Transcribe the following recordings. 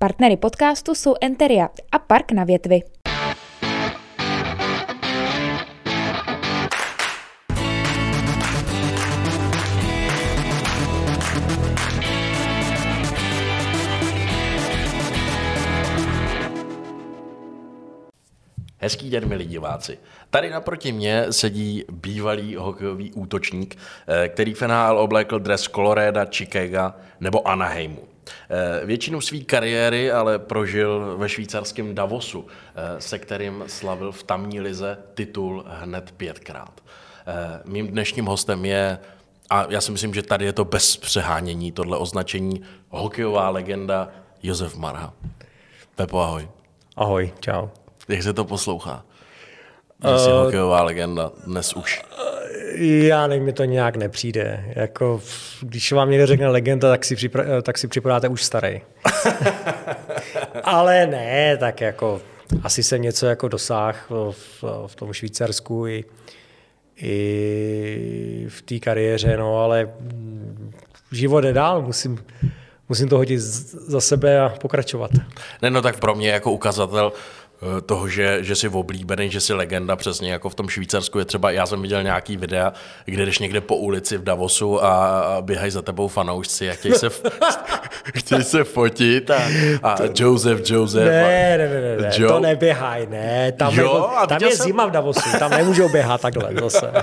Partnery podcastu jsou Enteria a Park na větvi. Hezký den, milí diváci. Tady naproti mě sedí bývalý hokejový útočník, eh, který NHL oblékl dres Colorado, Chicago nebo Anaheimu. Eh, většinu své kariéry ale prožil ve švýcarském Davosu, eh, se kterým slavil v tamní lize titul hned pětkrát. Mým dnešním hostem je, a já si myslím, že tady je to bez přehánění, tohle označení, hokejová legenda Josef Marha. Pepo, ahoj. Ahoj, čau. Jak se to poslouchá? Jsi uh, hokejová legenda dnes už. Já nevím, mi to nějak nepřijde. Jako, když vám někdo řekne legenda, tak si, připra- tak si připadáte už starý. Ale ne, tak jako asi jsem něco jako dosáhl v, v tom Švýcarsku i, i v té kariéře, no ale život je dál, musím, musím to hodit za sebe a pokračovat. Ne, no tak pro mě jako ukazatel Eh, toho, že, že jsi oblíbený, že jsi legenda, přesně jako v tom Švýcarsku je třeba, já jsem viděl nějaký videa, kde jdeš někde po ulici v Davosu a, a běhají za tebou fanoušci a chtějí se, chtějí se fotit a, a Joseph, Joseph. Ne, ne, ne, ne, Joe. to neběhaj, ne, tam, jo, jako, tam je jsem... zima v Davosu, tam nemůžou běhat takhle zase.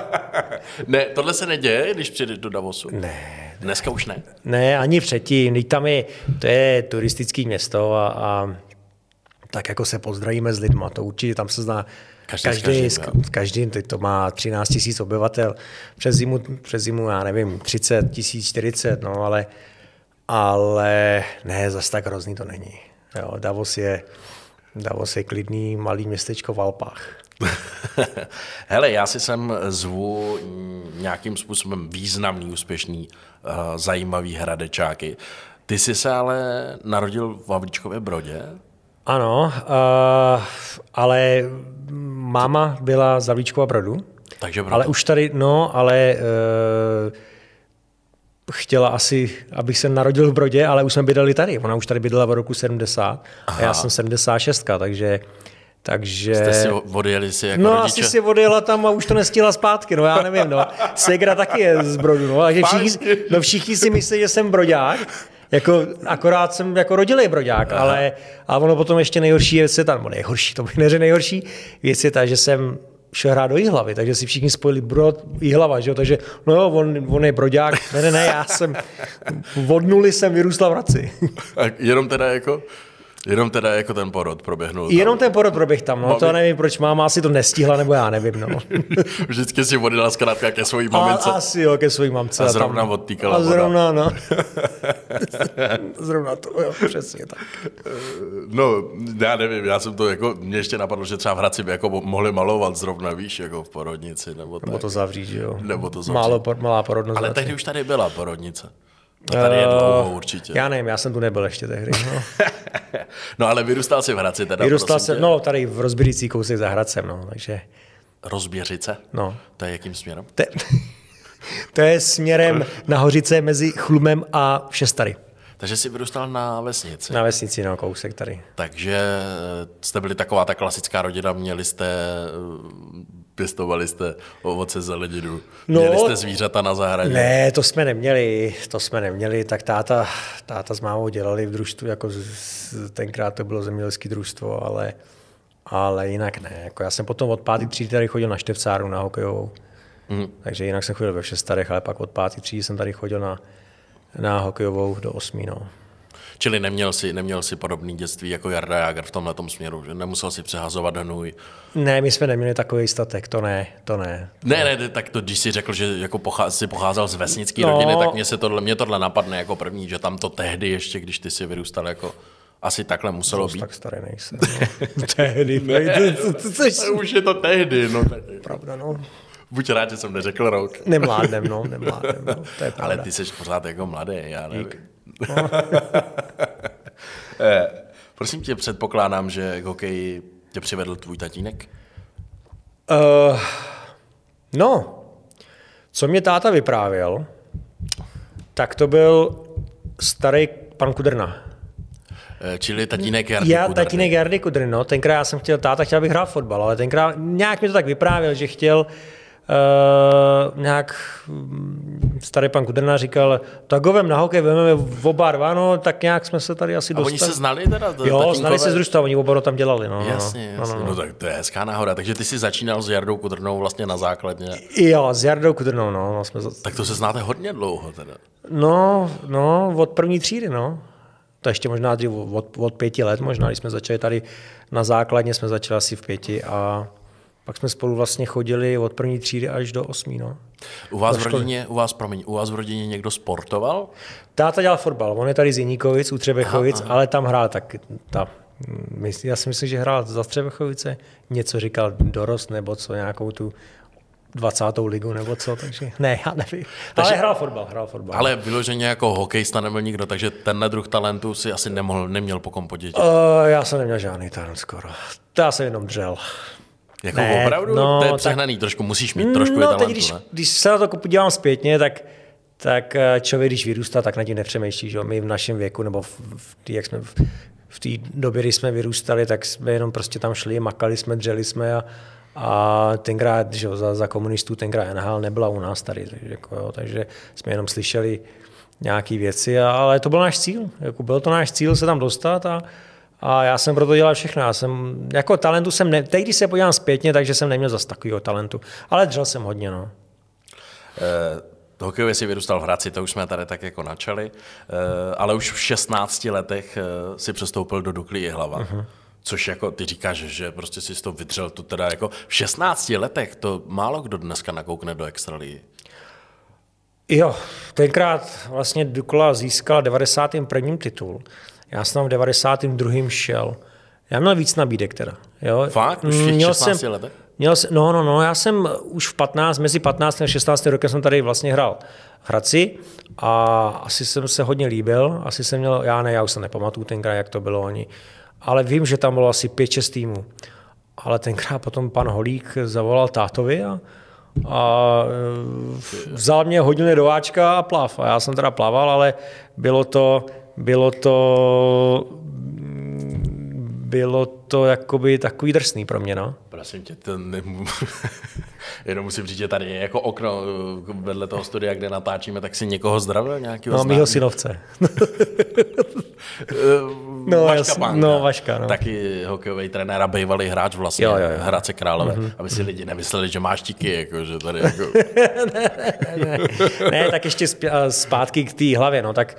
Ne, tohle se neděje, když přijdeš do Davosu? Ne. Dneska už ne? Ne, ani předtím, tam je, to je turistický město a, a tak jako se pozdravíme s lidma. To určitě tam se zná každý, každý, s každým, každým teď to má 13 tisíc obyvatel. Přes zimu, přes zimu, já nevím, 30 tisíc, 40, no ale, ale ne, zase tak hrozný to není. Jo, Davos je, Davos je klidný malý městečko v Alpách. Hele, já si sem zvu nějakým způsobem významný, úspěšný, uh, zajímavý hradečáky. Ty jsi se ale narodil v Havlíčkově Brodě? Ano, uh, ale máma byla z Havlíčkova Brodu. Takže proto. Ale už tady, no, ale uh, chtěla asi, abych se narodil v Brodě, ale už jsme bydleli tady. Ona už tady bydlela v roku 70 Aha. a já jsem 76, takže takže... Jste si odjeli si jako No rodiče? asi si odjela tam a už to nestihla zpátky, no já nevím, no. Segra taky je z Brodu, no. Takže všichni, no všichni si myslí, že jsem Broďák, jako, akorát jsem jako rodilý broďák, ale, ale ono potom ještě nejhorší věc je ta, nebo nejhorší, to bych neřekl nejhorší věc je ta, že jsem šel hrát do Jihlavy, takže si všichni spojili Brod, Jihlava, že jo? takže no jo, on, on je broďák, ne, ne, ne, já jsem od nuly jsem vyrůstal v Hradci. A jenom teda jako Jenom teda jako ten porod proběhnul. Tam. Jenom ten porod proběh tam, no Mami... to nevím, proč máma asi to nestihla, nebo já nevím, no. Vždycky si odjela zkrátka ke svojí mamince. A, asi jo, ke svojí mamce. A zrovna tam... odtýkala A zrovna, voda. no. zrovna to, jo, přesně tak. No, já nevím, já jsem to jako, mě ještě napadlo, že třeba v Hradci by jako mohli malovat zrovna, víš, jako v porodnici, nebo tak. Nebo to zavřít, jo. Nebo to zavřít. Málo, malá porodnost. Ale tehdy už tady byla porodnice. To tady je dlouho určitě. Já nevím, já jsem tu nebyl ještě tehdy. No, no ale vyrůstal jsi v Hradci teda, Vyrůstal jsem, no tady v Rozběřící kousek za Hradcem, no, takže... Rozběřice? No. To je jakým směrem? Te, to je směrem na Hořice mezi Chlumem a Šestary. Takže jsi vyrůstal na vesnici. Na vesnici, no, kousek tady. Takže jste byli taková ta klasická rodina, měli jste pěstovali jste ovoce, zeleninu, no, měli jste zvířata na zahradě? Ne, to jsme neměli, to jsme neměli, tak táta, táta s mámou dělali v družstvu, jako z, tenkrát to bylo zemědělské družstvo, ale, ale jinak ne. Jako já jsem potom od pátý třídy tady chodil na Števcáru, na hokejovou, mm. takže jinak jsem chodil ve Šestarech, ale pak od pátý třídy jsem tady chodil na, na hokejovou do osmí. No. Čili neměl si, neměl si podobný dětství jako Jarda Jager v tomhle směru, že nemusel si přehazovat hnůj. Ne, my jsme neměli takový statek, to ne, to ne. Ne, ne, tak to, když si řekl, že jako pochá, si pocházel z vesnické no. rodiny, tak mě, se tohle, mě tohle napadne jako první, že tam to tehdy ještě, když ty si vyrůstal jako asi takhle muselo Zos být. tak starý nejsem. No. tehdy. Ne, to, to, to, to, už je to tehdy. No, Pravda, no. Buď rád, že jsem neřekl rok. Nemládnem, no, nemládnem, no. To je Ale ty jsi pořád jako mladý, já nevím. No. eh, prosím tě, předpokládám, že k hokeji tě přivedl tvůj tatínek? Uh, no, co mě táta vyprávěl, tak to byl starý pan Kudrna. Eh, čili tatínek Jardy Já, Kudrny. tatínek Jardy Kudrny, no. Tenkrát já jsem chtěl, táta chtěl, abych hrál fotbal, ale tenkrát nějak mi to tak vyprávěl, že chtěl Uh, nějak mm, starý pan Kudrna říkal, tak ho vem na hokej, vememe oba dva, no, tak nějak jsme se tady asi A dostali. oni se znali teda? t- Jo, tatínkové? znali se z družstva, oni oba tam dělali. No, no, Jasně, no, jasně. no, No, no. tak to je hezká náhoda. Takže ty jsi začínal s Jardou Kudrnou vlastně na základně. Jo, s Jardou Kudrnou, no. no, jsme, Tak to se znáte hodně dlouho teda. no, no, od první třídy, no. To ještě možná dřív, od, od pěti let možná, když jsme začali tady na základně, jsme začali asi v pěti a pak jsme spolu vlastně chodili od první třídy až do osmí, no. U vás v rodině, u vás, promiň, u vás v rodině někdo sportoval? Táta dělal fotbal, on je tady z Jiníkovic, u Třebechovic, ale tam hrál tak, ta, já si myslím, že hrál za Třebechovice, něco říkal dorost nebo co, nějakou tu 20. ligu nebo co, takže ne, já nevím. Takže- ale hrál fotbal, hrál fotbal. Ale vyloženě jako hokejista nebyl nikdo, takže tenhle druh talentu si asi nemohl, neměl po kom. Uh, já jsem neměl žádný talent skoro. To já jsem jenom dřel. Jako ne, opravdu? no, to je tak- přehnaný, trošku musíš mít trošku no, talentu, teď, když, ne? když se na to podívám zpětně, tak, tak eh, člověk, když vyrůstá, tak na tím nepřemýšlí. Že? My v našem věku, nebo v, v, tý, jak jsme, v, v té době, kdy jsme vyrůstali, tak jsme jenom prostě tam šli, makali jsme, dřeli jsme a, a tenkrát, že jo, za, za komunistů tenkrát NHL nebyla u nás tady, takže, jako, jo, takže jsme jenom slyšeli nějaké věci, a- ale to byl náš cíl. Jako byl to náš cíl se tam dostat a, a já jsem proto dělal všechno. Já jsem, jako talentu jsem, ne, teď když se podívám zpětně, takže jsem neměl zas takového talentu. Ale dřel jsem hodně, no. Eh, hokejově si vyrůstal v Hradci, to už jsme tady tak jako načali, eh, ale už v 16 letech eh, si přestoupil do Dukly Jihlava. Uh-huh. Což jako ty říkáš, že prostě si to vydřel, to teda jako v 16 letech, to málo kdo dneska nakoukne do extraligy. Jo, tenkrát vlastně Dukla získala 91. titul. Já jsem tam v 92. šel. Já měl víc nabídek teda. Jo. Fakt? Už v těch 16 letech? Měl jsem, no, no, no, já jsem už v 15, mezi 15 a 16 rokem jsem tady vlastně hrál Hradci a asi jsem se hodně líbil, asi jsem měl, já ne, já už se nepamatuju tenkrát, jak to bylo oni, ale vím, že tam bylo asi 5-6 týmů. Ale tenkrát potom pan Holík zavolal tátovi a, a e, vzal mě, hodil mě do váčka a plav. A já jsem teda plaval, ale bylo to, bylo to, bylo to jakoby takový drsný pro mě, no. Prosím tě, to ne... jenom musím říct, že tady je jako okno eh, vedle toho studia, kde natáčíme, tak si někoho zdravil, nějakého No, mýho synovce. no, Vaška jasně, Pánka. no, Vaška, no. Taky hokejový trenér a bývalý hráč vlastně, Jo, jo, jo. Hradce Králové, mm-hmm. aby si lidi nemysleli, že máš tiky, jako, že tady jako... ne, tak ještě a zpátky k té hlavě, no, tak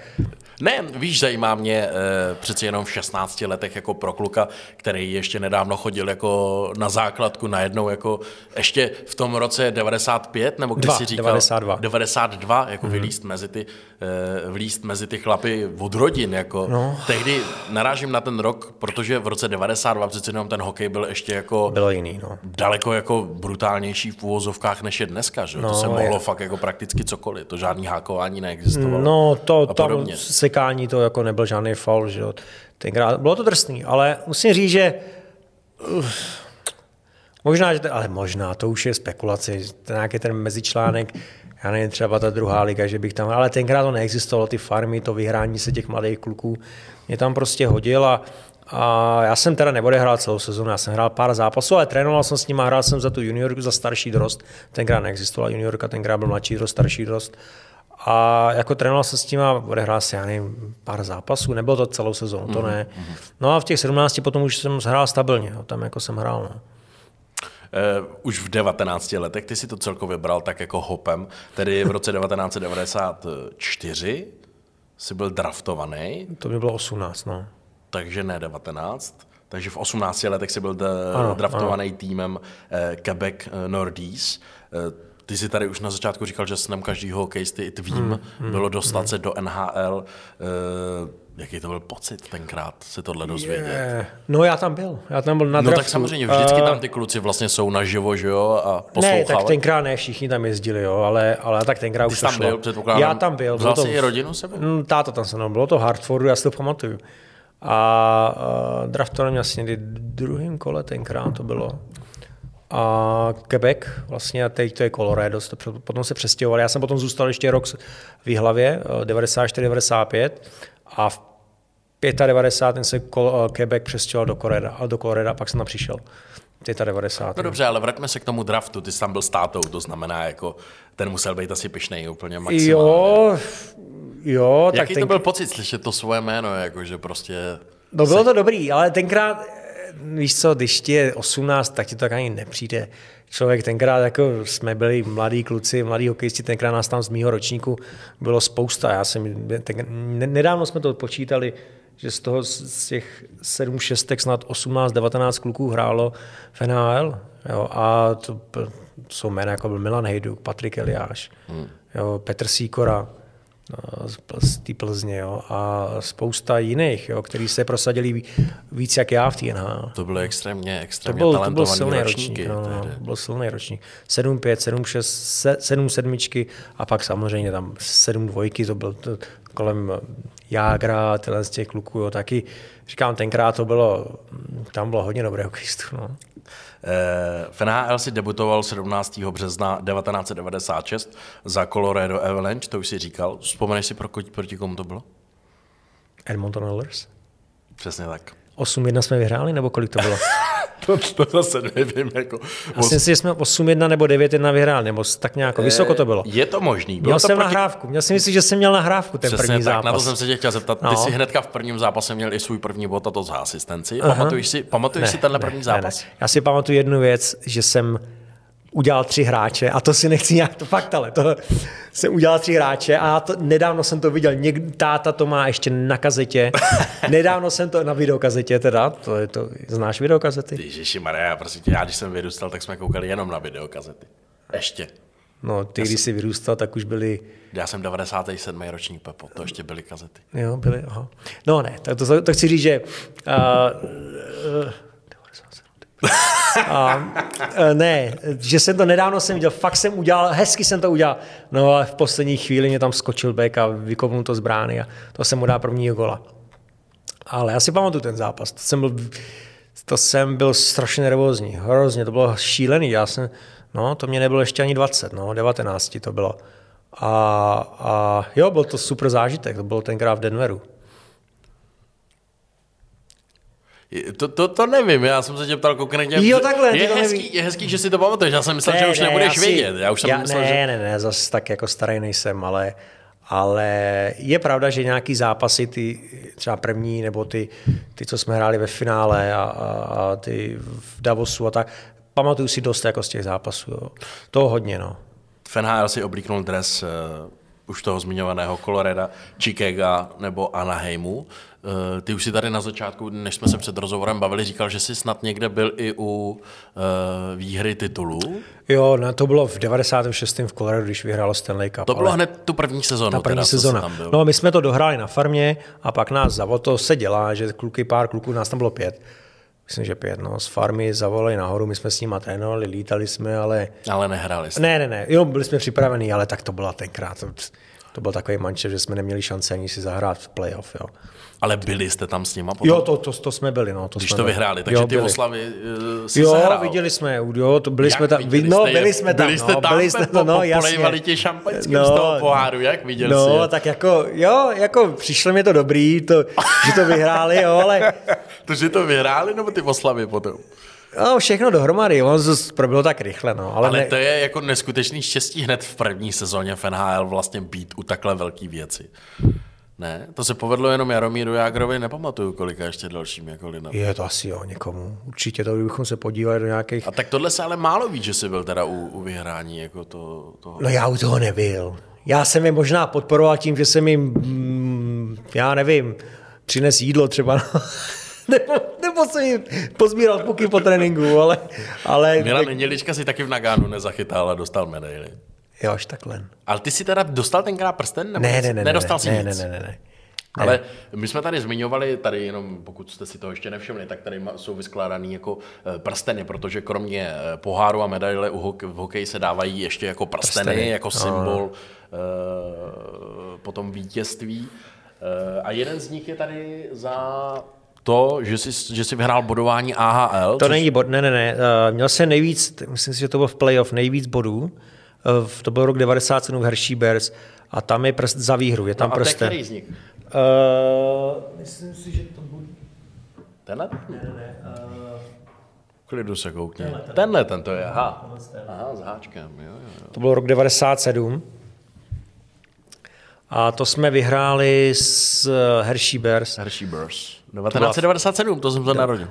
Ne, víš, zajímá mě eh, přeci jenom v 16 letech jako pro kluka, který ještě nedávno chodil jako na základku najednou jako ještě v tom roce 95, nebo když si říkal... 92. 92, jako mm-hmm. vylíst mezi ty, eh, vlíst mezi ty chlapy od rodin, jako no. tehdy narážím na ten rok, protože v roce 92 přeci jenom ten hokej byl ještě jako bylo jiný, no. daleko jako brutálnější v úvozovkách, než je dneska, že? No, to se je. mohlo fakt jako prakticky cokoliv, to žádný hákování neexistovalo. No, to tam podobně. Sekání to jako nebyl žádný faul, že jo. Tenkrát bylo to drsný, ale musím říct, že uf, možná, že ale možná, to už je spekulace, ten nějaký ten mezičlánek, já nevím, třeba ta druhá liga, že bych tam, ale tenkrát to neexistovalo, ty farmy, to vyhrání se těch mladých kluků, mě tam prostě hodil a, a já jsem teda neodehrál celou sezonu, já jsem hrál pár zápasů, ale trénoval jsem s nimi, hrál jsem za tu juniorku, za starší dorost, tenkrát neexistovala juniorka, tenkrát byl mladší dorost, starší dorost. A jako trénoval jsem s tím a odehrál si, já nevím, pár zápasů, nebylo to celou sezónu, to ne. No a v těch 17 potom už jsem hrál stabilně, tam jako jsem hrál. No. Uh, už v 19 letech ty si to celkově bral tak jako hopem, tedy v roce 1994 jsi byl draftovaný, To by bylo 18, no. takže ne 19, takže v 18 letech jsi byl d- Ano, draftovaný týmem eh, Quebec Nordies. Eh, ty jsi tady už na začátku říkal, že snem každýho hokejisty i tvým Hmm, mm, bylo dostat se do NHL. Eh, jaký to byl pocit tenkrát si tohle dozvědět? Eh, No já tam byl, já tam byl na No draftu. tak samozřejmě, vždycky Eh, tam ty kluci vlastně jsou naživo, že jo, a Ne, poslouchávají. tak tenkrát ne, všichni tam jezdili, jo, ale, ale tak tenkrát Ty už to tam šlo. byl, předpokládám. Já tam byl. Vzal jsi i rodinu sebou? Mm, Táta tam se mnou, bylo to Hartfordu, já si to pamatuju. A uh, draftovali mě asi někdy v druhém kole tenkrát to bylo. A Quebec, vlastně a teď to je Colorado, potom se přestěhovali. Já jsem potom zůstal ještě rok v Jihlavě, eh, 94-95 a v 95, ten se Col- Quebec přestěhoval do Coloreda, a do Coloreda, pak jsem tam přišel. 95. No dobře, ale vraťme se k tomu draftu. Ty jsi tam byl s tátou, to znamená, jako ten musel být asi pišnej úplně maximálně. Jo, jo. Jaký tak to byl pocit slyšet to svoje jméno, jako že prostě... No bylo to dobrý, ale tenkrát, víš co, když ti je 18, tak ti to tak ani nepřijde. Člověk tenkrát, jako jsme byli mladí kluci, mladí hokejisti, tenkrát nás tam z mýho ročníku bylo spousta. Já jsem, ten, nedávno jsme to počítali, že z toho z těch 7 šestek snad 18, 19 kluků hrálo v NHL. Jo, a to, to jsou jména jako byl Milan Hejduk, Patrik Eliáš, hmm. jo, Petr Sýkora, no, z té Plzně jo, a spousta jiných, jo, který se prosadili víc jak já v té NHL. To bylo extrémně, extrémně to byl, talentovaný to byl silný ročníky. ročník. No, no, byl silný ročník. 7, 5, 7, 6, 7 sedmičky a pak samozřejmě tam 7 dvojky, to byl to, kolem Jágra, tyhle z těch kluků, jo, taky říkám, tenkrát to bylo, tam bylo hodně dobré hokejistů. No. V NHL si debutoval 17. března 1996 za Colorado Avalanche, to už si říkal. Vzpomeneš si, pro, proti komu to bylo? Edmonton Oilers. Přesně tak. 8-1 jsme vyhráli, nebo kolik to bylo? to, to zase nevím. Jako, Myslím si, že jsme 8-1 nebo 9-1 vyhráli, nebo tak nějak vysoko to bylo. Je to možný. Bylo měl to jsem proti... nahrávku. Měl jsem myslím, že jsem měl nahrávku ten Přesně první tak, zápas. na to jsem se tě chtěl zeptat. Ty no. jsi hnedka v prvním zápase měl i svůj první bod a to za asistenci. Aha. Pamatuješ si, pamatuješ ne, si tenhle první ne, zápas? Ne, ne. Já si pamatuju jednu věc, že jsem udělal tři hráče a to si nechci nějak, to fakt, ale to jsem udělal tři hráče a to, nedávno jsem to viděl, Něk, táta to má ještě na kazetě, nedávno jsem to na videokazetě teda, to je to, znáš videokazety? Ježiši Maria, prostě já když jsem vyrůstal, tak jsme koukali jenom na videokazety. Ještě. No, ty, když jsi vyrůstal, tak už byly... Já jsem 97. ročník Pepo, to ještě byly kazety. Jo, byly, aha. No ne, tak to, to chci říct, že uh, uh, a, ne, že jsem to nedávno jsem viděl, fakt jsem udělal, hezky jsem to udělal, no ale v poslední chvíli mě tam skočil back a vykopnul to z brány a to jsem mu dal prvního gola. Ale já si pamatuju ten zápas, to jsem byl, to jsem byl strašně nervózní, hrozně, to bylo šílený, já jsem, no to mě nebylo ještě ani 20, no 19 to bylo. A, a jo, byl to super zážitek, to bylo tenkrát v Denveru. To, to, to nevím, já jsem se tě ptal konkrétně. Jo, takhle, je, hezký, neví. je hezký, že si to pamatuješ, já jsem myslel, ne, že už ne, nebudeš já si, vědět. Já už jsem já, myslel, ne, že... ne, ne, zase tak jako starý nejsem, ale, ale je pravda, že nějaký zápasy, ty třeba první, nebo ty, ty co jsme hráli ve finále a, a, a ty v Davosu a tak, pamatuju si dost jako z těch zápasů. Jo. To hodně, no. NHL si oblíknul dres uh, už toho zmiňovaného Coloreda, Chicago nebo Anaheimu. Uh, ty už si tady na začátku, než jsme se před rozhovorem bavili, říkal, že jsi snad někde byl i u uh, výhry titulů. Jo, no, to bylo v 96. v Colorado, když vyhrálo Stanley Cup. To bylo hned tu první sezonu. Ta první teda, sezona. No, my jsme to dohráli na farmě a pak nás zavol, to se dělá, že kluky, pár kluků, nás tam bylo pět. Myslím, že pět, no. Z farmy zavolali nahoru, my jsme s nimi trénovali, lítali jsme, ale... Ale nehráli jste. Ne, ne, ne, jo, byli jsme připravení, ale tak to byla tenkrát. To, to byl takový mančev, že jsme neměli šance ani si zahrát v playoff, jo. Ale byli jste tam s nima potom? Jo, to, to, to jsme byli, no. To Když jsme to byli. vyhráli, takže jo, ty byli. oslavy uh, si Jo, zahrál. viděli jsme, jo, to byli Jak jsme tam, viděli no, jste byli jsme tam, byli jste no, tam, byli Pepo, to, no, jasně. tě šampaňským z toho poháru, jak viděl jsi No, tak jako, jo, jako přišlo mi to dobrý, to, že to vyhráli, jo, ale To, že to vyhráli, nebo ty oslavy potom? no, všechno dohromady, on to proběhlo tak rychle, no. Ale, Ale ne, to je jako neskutečný štěstí hned v první sezóně v NHL vlastně být u takhle velký věci. Ne, to se povedlo jenom Jaromíru Jágrovi, nepamatuju kolika ještě dalším jako lidem. je to asi jo, někomu. Určitě to, kdybychom se podívali do nějakých... A tak tohle se ale málo ví, že jsi byl teda u, u vyhrání jako to, toho. No já u toho nebyl. Já jsem je možná podporoval tím, že jsem jim, mm, já nevím, přines jídlo třeba, no. nebo, nebo jsem jim pozbíral puky po tréninku, ale... ale Milan Nedělička si taky v Nagánu nezachytal a dostal medaili. Jo, až takhle. Ale ty si teda dostal tenkrát prsten? Nebo Ne, ne, ne, Nedostal ne, si ne, nic? ne, ne, ne, ne. Ale my jsme tady zmiňovali, tady jenom pokud jste si to ještě nevšimli, tak tady jsou vyskládaný jako eh, prsteny, protože kromě eh, poháru a medaile u hok- v hokeji se dávají ještě jako prsteny, Prsteny, jako no. symbol eh, potom vítězství. Eh, a jeden z nich je tady za to, že jsi, že jsi vyhrál bodování AHL. To což- není bod, ne, ne, ne. Uh, měl jsem nejvíc, myslím si, že to bylo v playoff, nejvíc bodů uh, v- to byl rok 97 v Hershey Bears a tam je prst za výhru, je tam No a prsten. který z nich? Uh, myslím si, že to bude... Tenhle? Ne, ne, uh, Klidu se koukni. Tenhle, ten to je, aha. Aha, s háčkem, jo, jo, jo. to byl rok 97. A to jsme vyhráli s Hershey Bears. Hershey Burrs. 1997, to jsem se narodil.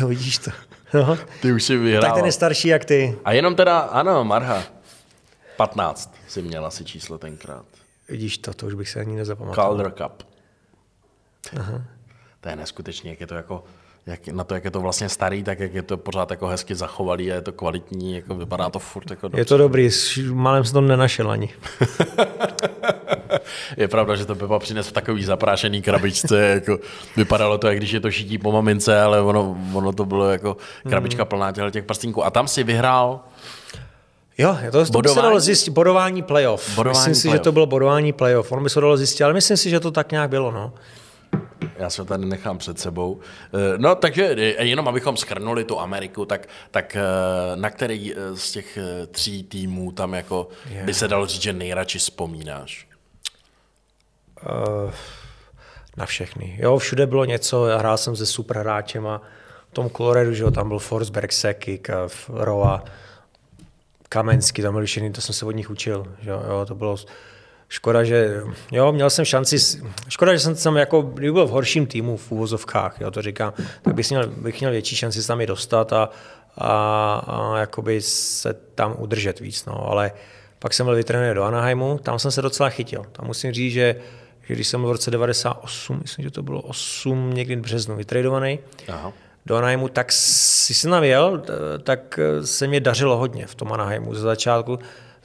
Jo, vidíš to. No. Ty už si vyhrál. Tak ten je starší jak ty. A jenom teda, ano, Marha. 15 si měl asi číslo tenkrát. Vidíš to, to už bych se ani nezapamatoval. Calder Cup. Aha. To je neskutečně, jak je to jako, jak, na to, jak je to vlastně starý, tak jak je to pořád jako hezky zachovalý a je to kvalitní, jako vypadá to furt jako Je to dobrý, s malem jsem to nenašel ani. Je pravda, že to Pepa přines v takový zaprášený krabičce, jako vypadalo to, jak když je to šití po mamince, ale ono, ono to bylo jako krabička plná těchto těch prstínků. A tam si vyhrál Jo, to, to by se Bodování? dalo zjistit, bodování playoff. Bodování myslím si, playoff. že to bylo bodování playoff. On by se dalo zjistit, ale myslím si, že to tak nějak bylo. No. Já se tady nechám před sebou. Eh, No, takže eh, jenom abychom schrnuli tu Ameriku, tak, tak eh, na který z těch tří týmů tam jako by se dalo říct, že nejradši vzpomínáš? Uh, na všechny. Jo, všude bylo něco, já hrál jsem se super hráčema, v tom Coloredu, že jo, tam byl Forsberg, Sekik, Roa, Kamenský, tam byl Šený, to jsem se od nich učil, že jo, jo, to bylo škoda, že, jo, měl jsem šanci, škoda, že jsem tam jako, kdyby byl v horším týmu v úvozovkách, jo, to říkám, tak bych, měl, bych měl větší šanci se tam i dostat a, a, a jakoby se tam udržet víc, no, ale pak jsem byl vytrénuje do Anaheimu, tam jsem se docela chytil. Tam musím říct, že, že když jsem byl v roce 98, myslím, že to bylo 8 někdy v březnu vytradovaný, Aha. do Anaheimu, tak si jsem tam jel, tak se mě dařilo hodně v tom Anaheimu ze začátku.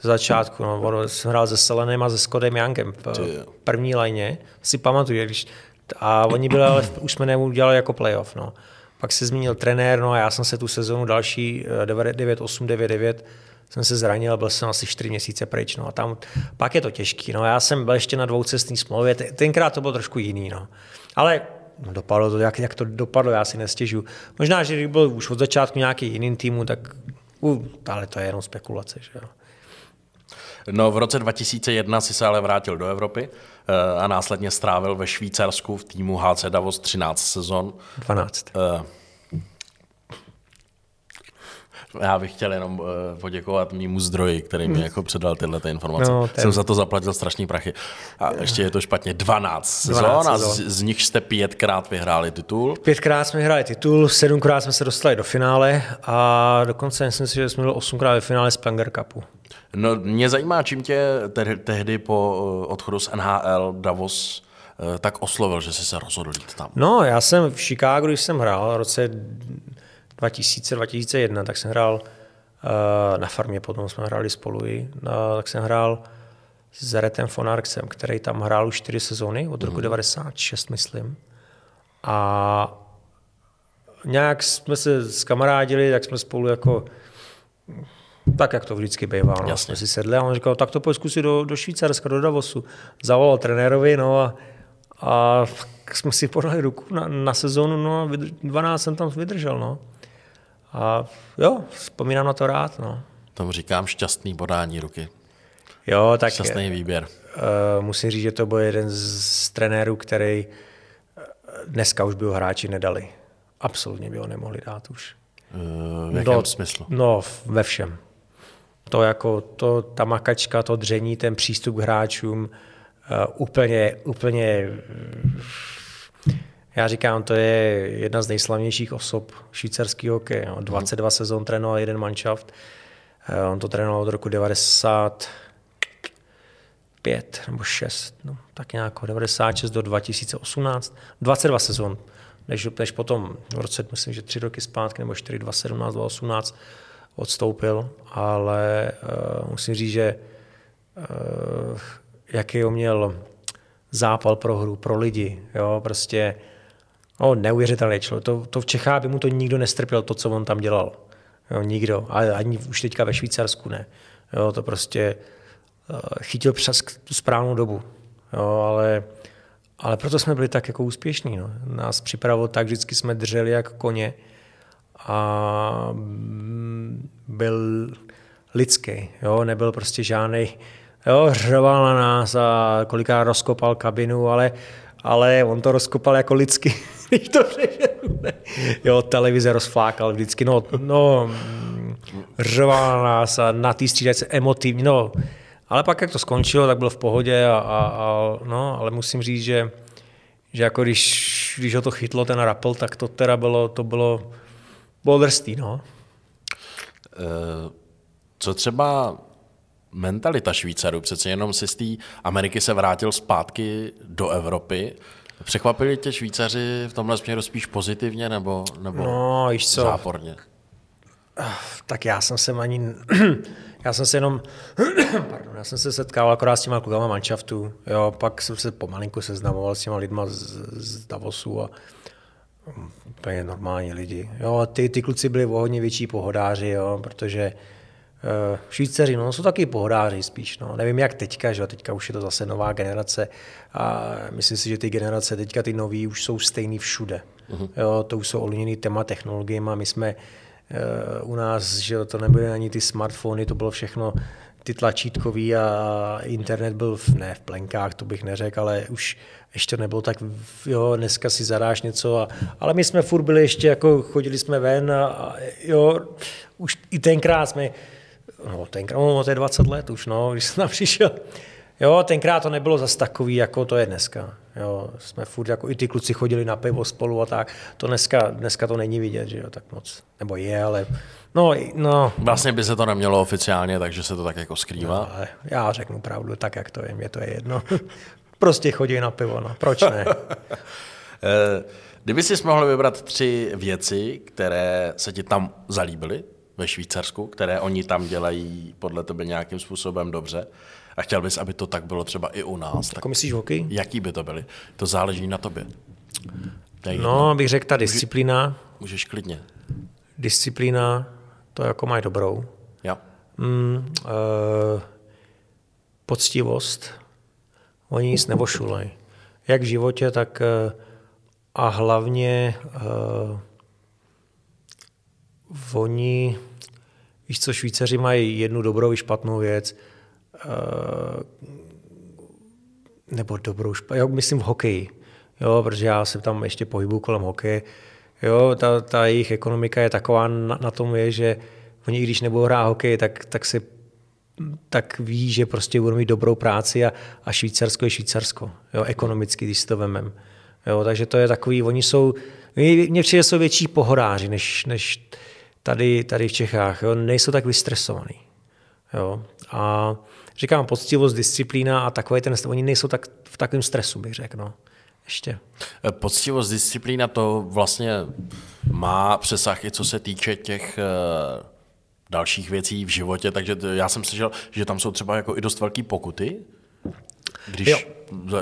Ze začátku, no, ono, jsem hrál se Selenem a se Skodem Youngem v první lajně, si pamatuju, když, a oni byli, ale už jsme neudělali jako playoff, no. Pak se zmínil trenér, no a já jsem se tu sezonu další eh, 9-8, 9-9 jsem se zranil, byl jsem asi 4 měsíce pryč, no a tam pak je to těžký, no já jsem byl ještě na dvoucestní smlouvě, Te- tenkrát to bylo trošku jiný, no. Ale no, dopadlo to, jak, jak to dopadlo, já si nestěžu. Možná, že kdyby byl už od začátku nějaký jiný týmu, tak uh, ale to je jenom spekulace, že jo. No, v roce 2001 si se ale vrátil do Evropy eh, a následně strávil ve Švýcarsku v týmu HC Davos 13 sezon. 12. Eh, Já bych chtěl jenom eh, poděkovat mýmu zdroji, který mi jako předal tyhle ty informace. No, ten- Jsem za to zaplatil strašný prachy. A ještě je to špatně 12 sezon 12 a z, z nich jste pětkrát vyhráli titul. Pětkrát jsme hráli titul, sedmkrát jsme se dostali do finále a dokonce myslím si, že jsme byli osmkrát ve finále Splanger Cupu. No, mě zajímá, čím tě te- tehdy po eh, odchodu z NHL Davos eh, tak oslovil, že jsi se rozhodl jít tam. No, já jsem v Chicagu, když jsem hrál v roce 2000-2001, tak jsem hrál uh, na farmě, potom jsme hráli spolu i, uh, tak jsem hrál s Retem Fonarksem, který tam hrál už čtyři sezóny, od roku 96, myslím. A nějak jsme se skamarádili, tak jsme spolu jako tak, jak to vždycky bývá. No. Jasně. Jsme si sedli a on říkal, tak to pojď zkusit do, do Švýcarska, do Davosu. Zavolal trenérovi, no a, a jsme si podali ruku na, na sezónu, no a vydrž, 12 jsem tam vydržel, no. A jo, vzpomínám na to rád, no. Tomu říkám šťastný podání ruky. Jo, tak Šťastný výběr. uh, musím říct, že to byl jeden z, trenérů, který eh, dneska už by ho hráči nedali. Absolutně by ho nemohli dát už. Eh, V jakém smyslu? No, ve všem. To jako, to, ta makačka, to dření, ten přístup k hráčům, uh, úplně, úplně, já říkám, to je jedna z nejslavnějších osob švýcarský hokej. No. 22 sezon trénoval jeden manšaft. Uh, on to trénoval od roku 90, pět nebo šest, no, tak nějak od 96 do 2018, 22 sezon, než, než potom v roce, myslím, že tři roky zpátky, nebo 4, 2017, 2018 odstoupil, ale uh, musím říct, že uh, jaký on měl zápal pro hru, pro lidi, jo, prostě no, neuvěřitelný člověk. To, to v Čechách by mu to nikdo nestrpěl, to, co on tam dělal. Jo, nikdo, ale ani už teďka ve Švýcarsku ne. Jo, to prostě uh, chytil přes tu správnou dobu. Jo, ale, ale proto jsme byli tak jako úspěšní. No. Nás připravilo tak, vždycky jsme drželi jak koně a byl lidský, jo, nebyl prostě žádný, jo, na nás a kolikrát rozkopal kabinu, ale, ale on to rozkopal jako lidsky, když to. Jo, televize rozflákal vždycky, no, no, řval nás a na té střídačce emotivní, no, ale pak, jak to skončilo, tak byl v pohodě, a, a, a, no, ale musím říct, že, že jako když, když ho to chytlo, ten rapel, tak to teda bylo, to bylo, bylo drsný, no. Eh, co třeba mentalita Švýcarů? Přece jenom si z té Ameriky se vrátil zpátky do Evropy. Překvapili tě Švýcaři v tomhle směru spíš pozitivně nebo, nebo no, víš co? záporně? Tak já jsem se ani, já jsem se jenom, pardon, já jsem se setkával akorát s těma klukama manšaftu, jo, pak jsem se pomalinku seznamoval s těma lidma z, z Davosu a úplně normální lidi. Jo, ty, ty kluci byli o hodně větší pohodáři, jo, protože Švýceři, no, jsou taky pohodáři spíš, no. Nevím jak teďka, že teďka už je to zase nová generace a myslím si, že ty generace teďka, ty nový, už jsou stejný všude. Uh-huh. Jo, to už jsou ovlivněný téma technologiemi a my jsme uh, u nás, že to nebyly ani ty smartfony, to bylo všechno ty tlačítkový a internet byl v, ne v plenkách, to bych neřekl, ale už ještě nebylo tak, jo, dneska si zadáš něco, a, ale my jsme furt byli ještě, jako chodili jsme ven a, a jo, už i tenkrát jsme, no tenkrát, no to je 20 let už, no, když jsem tam přišel, jo, tenkrát to nebylo zas takový, jako to je dneska, jo, jsme furt, jako i ty kluci chodili na pivo spolu a tak, to dneska, dneska to není vidět, že jo, tak moc, nebo je, ale No, no. Vlastně by se to nemělo oficiálně, takže se to tak jako skrývá. No, ale já řeknu pravdu, tak jak to je, mě to je jedno. prostě chodí na pivo, no. Proč ne? Eh, kdyby si mohl vybrat tři věci, které se ti tam zalíbily ve Švýcarsku, které oni tam dělají podle tebe nějakým způsobem dobře, a chtěl bys, aby to tak bylo třeba i u nás. Tak jako myslíš hokej? Jaký by to byly? To záleží na tobě. No, bych řekl ta disciplína. Můžeš klidně. Disciplína, to jako mají dobrou. Ja. Mm, uh, poctivost, oni nic nevošulej. Jak v životě, tak uh, a hlavně uh, oni, víš co, Švýcaři mají jednu dobrou i špatnou věc, uh, nebo dobrou, špatnou, já myslím v hokeji, jo, protože já se tam ještě pohybuju kolem hokeje, Jo, ta, ta jejich ekonomika je taková na, na tom je, že oni, když nebudou hrát hokej, tak, tak se tak ví, že prostě budou mít dobrou práci a, a Švýcarsko je Švýcarsko, jo, ekonomicky, když si to vemem. Jo, takže to je takový, oni jsou, mně přijde, jsou větší pohodáři, než, než tady, tady v Čechách, jo, nejsou tak vystresovaný. Jo. A říkám, poctivost, disciplína a takový ten, oni nejsou tak v takovém stresu, bych řekl. No ještě. Eh, poctivost, disciplína to vlastně má přesah i co se týče těch uh, dalších věcí v životě, takže já jsem slyšel, že tam jsou třeba jako i dost velké pokuty, když, jo.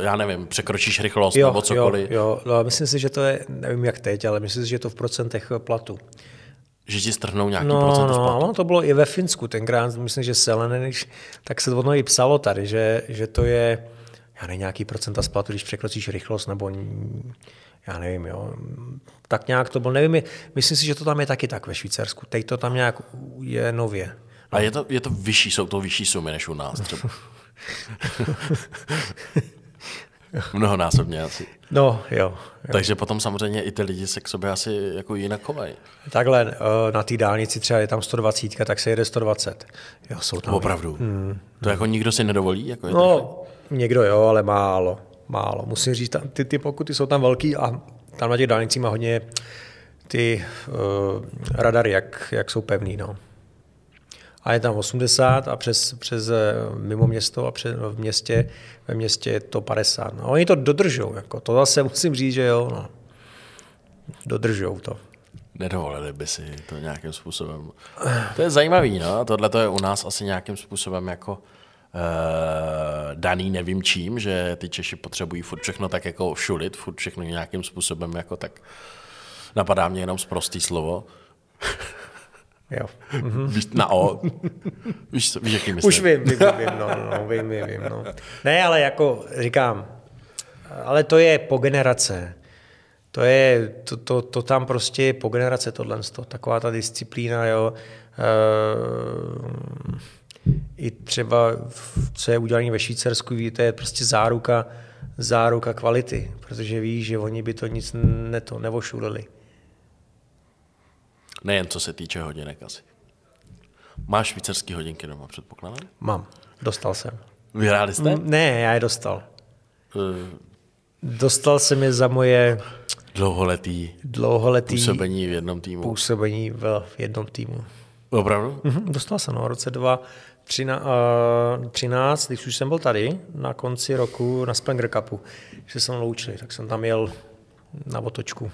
já nevím, překročíš rychlost jo, nebo cokoliv. Jo, jo. No, myslím si, že to je, nevím jak teď, ale myslím si, že je to v procentech platu. Že ti strhnou nějaký no, procent no? No, to bylo i ve Finsku tenkrát, myslím, že Selenen, tak se to i psalo tady, že, že to je, já nevím, nějaký procenta splatu, když překročíš rychlost, nebo já nevím, jo. Tak nějak to bylo, nevím, myslím si, že to tam je taky tak ve Švýcarsku. Teď to tam nějak je nově. No. A je to, je to vyšší, jsou to vyšší sumy než u nás třeba. Mnohonásobně asi. No, jo, jo. Takže potom samozřejmě i ty lidi se k sobě asi jako jinak chovají. Takhle, eh, na té dálnici třeba je tam 120, tak se jede 120. Jo, jsou tam. Opravdu. Hmm. To jako nikdo si nedovolí? Jako je no, někdo jo, ale málo. Málo. Musím říct, ty, ty pokuty jsou tam velký a tam na těch dálnicích má hodně ty uh, radary, jak, jak jsou pevný. No. A je tam 80 a přes, přes eh, mimo město a přes, v městě, ve městě je to 50. No, oni to dodržou. Jako. To zase musím říct, že jo. No. Dodržou to. Nedovolili by si to nějakým způsobem. To je zajímavý, no. Tohle to je u nás asi nějakým způsobem jako uh, daný nevím čím, že ty Češi potřebují furt všechno tak jako šulit, furt všechno nějakým způsobem jako tak napadá mě jenom z prostý slovo. Jo. Víš, na O. Víš, víš jaký myslím. Už vím, vím, vím, no, no, vím, vím, vím, no. Ne, ale jako říkám, ale to je po generace. To je, to, to, to tam prostě je po generace tohle, taková ta disciplína, jo. E, I třeba, co je udělané ve Švýcarsku, to je prostě záruka, záruka kvality, protože víš, že oni by to nic neto, nevošulili. Nejen co se týče hodinek asi. Máš švýcarský hodinky doma, předpokládám? Mám, dostal jsem. Vyhráli jste? Ne, já je dostal. Uh, Dostal jsem je za moje dlouholetý, dlouholetý působení v jednom týmu. působení v jednom týmu. Opravdu? Mhm, dostal jsem, no, v roce 2013, když už jsem byl tady, na konci roku na Springer Cupu, že se loučili, tak jsem tam jel na otočku.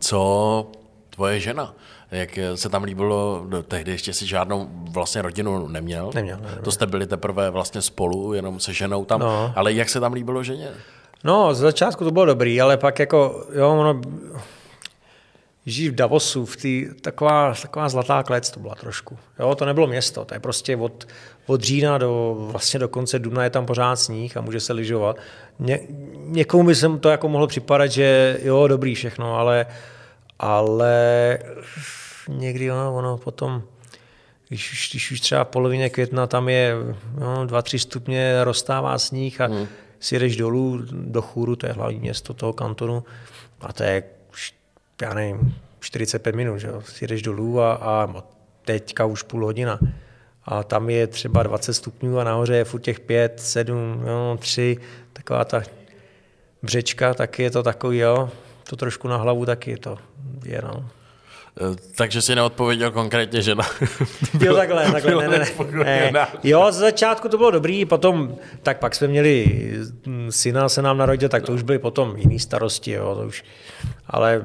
Co tvoje žena? Jak se tam líbilo, no, tehdy ještě si žádnou vlastně rodinu neměl. Neměl, neměl. To jste byli teprve vlastně spolu, jenom se ženou tam. No. Ale jak se tam líbilo ženě? No, z začátku to bylo dobrý, ale pak jako, jo, ono, žít v Davosu, v tý, taková, taková zlatá klec to byla trošku. Jo, to nebylo město, to je prostě od, od října do, vlastně do konce dubna je tam pořád sníh a může se lyžovat. Ně, někomu by se to jako mohlo připadat, že jo, dobrý všechno, ale, ale někdy ono, ono potom, když už, když už třeba polovině května tam je no, 2-3 stupně, rozstává sníh a hmm. si jdeš dolů do Chůru, to je hlavní město toho kantonu, a to je, já nevím, 45 minut, že jo, si jdeš dolů a, a teďka už půl hodina. A tam je třeba 20 stupňů a nahoře je furt těch 5, 7, no, 3, taková ta břečka, tak je to takový, jo, to trošku na hlavu taky to je, no. Takže si neodpověděl konkrétně žena. Jo, takhle, takhle, ne, ne, ne. Jo, z začátku to bylo dobrý, potom, tak pak jsme měli syna, se nám narodil, tak to už byly potom jiný starosti, jo, to už, ale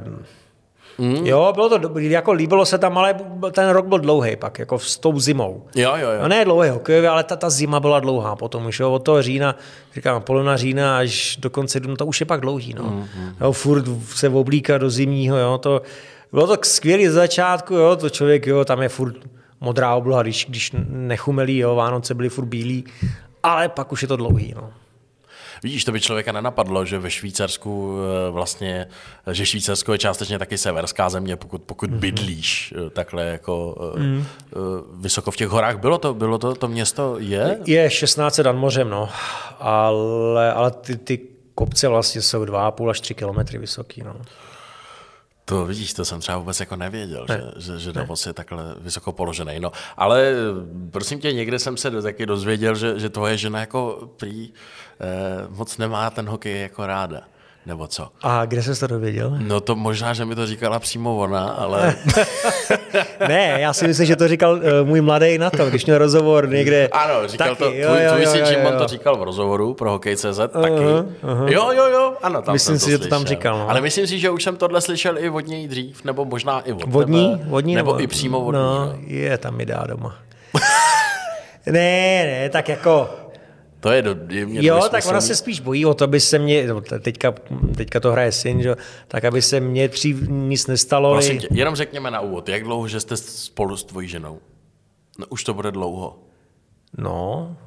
Mm. Jo, bylo to dobrý, jako líbilo se tam, ale ten rok byl dlouhý pak, jako s tou zimou. Jo, jo, jo. No ne dlouhý hokejový, ale ta, ta zima byla dlouhá potom už, jo, od toho října, říkám, polovina října až do konce dnu, to už je pak dlouhý, no. Mm, mm. Jo, furt se oblíká do zimního, jo, to, bylo to skvělé z začátku, jo, to člověk, jo, tam je furt modrá obloha, když, když nechumelí, jo, Vánoce byly furt bílí, ale pak už je to dlouhý, no. Vidíš, to by člověka nenapadlo, že ve Švýcarsku vlastně, že Švýcarsko je částečně taky severská země, pokud, pokud mm-hmm. bydlíš takhle jako mm. vysoko v těch horách. Bylo to, bylo to, to město je? Je 16 nad mořem, no, ale, ale ty, ty kopce vlastně jsou 2,5 až 3 kilometry vysoký, no. To vidíš, to jsem třeba vůbec jako nevěděl, ne. že, že, že Davos ne. je takhle vysoko položený. No, ale prosím tě, někde jsem se taky dozvěděl, že, že tvoje žena jako prý eh, moc nemá ten hokej jako ráda. Nebo co? A kde jsi to dověděl? No to možná, že mi to říkala přímo ona, ale... ne, já si myslím, že to říkal uh, můj mladý na to, když měl rozhovor někde. Ano, říkal taky, to, tvůj, jo, tvůj syn Jimon to říkal v rozhovoru pro Hokej.cz uh, taky. Uh-huh. Jo, jo, jo, ano, tam Myslím si, to že to tam říkal. No. Ale myslím si, že už jsem tohle slyšel i od něj dřív, nebo možná i od vodní, tebe, vodní nebo, nebo i přímo od no, ní. No. je, tam mi dá doma. ne, ne, tak jako to je do, je mě Jo, tak ona se spíš bojí o to, aby se mě, no, teďka, teďka to hraje syn, že? tak aby se mě dřív nic nestalo. Prosím tě, jenom řekněme na úvod, jak dlouho, že jste spolu s tvojí ženou? No už to bude dlouho. No,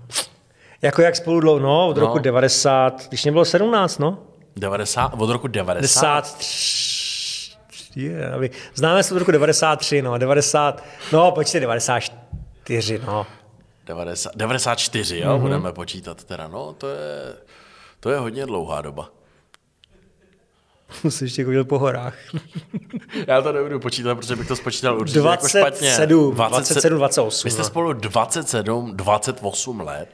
jako jak spolu dlouho, no, od no. roku 90, když mě bylo 17, no. 90, od roku 90? 93, yeah, známe se od roku 93, no, 90, no, počkej, 94, no. 90, 94, jo, mm-hmm. budeme počítat teda, no, to je, to je hodně dlouhá doba. Jsi ještě chodil po horách. Já to nebudu počítat, protože bych to spočítal určitě 27, jako špatně. 27, 28. Vy jste spolu 27, 28 let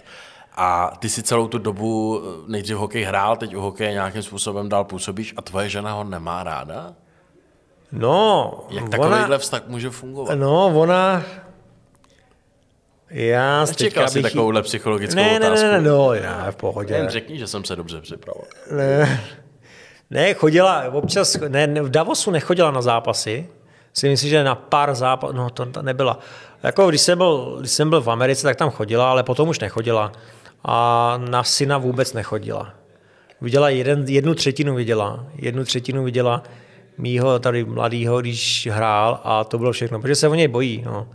a ty si celou tu dobu nejdřív hokej hrál, teď u hokeje nějakým způsobem dál působíš a tvoje žena ho nemá ráda? No, Jak takovýhle ona, vztah může fungovat? No, ona, já Nečekal jsi bych... takovouhle psychologickou ne, otázku? Ne, ne, ne, no, já v pohodě. Jen řekni, že jsem se dobře připravil. Ne, ne chodila, občas, ne, v Davosu nechodila na zápasy, si myslím, že na pár zápasů, no to, to nebyla. Jako když jsem, byl, když jsem byl v Americe, tak tam chodila, ale potom už nechodila. A na syna vůbec nechodila. Viděla jeden, jednu třetinu viděla, jednu třetinu viděla mýho tady mladýho, když hrál a to bylo všechno, protože se o něj bojí. No.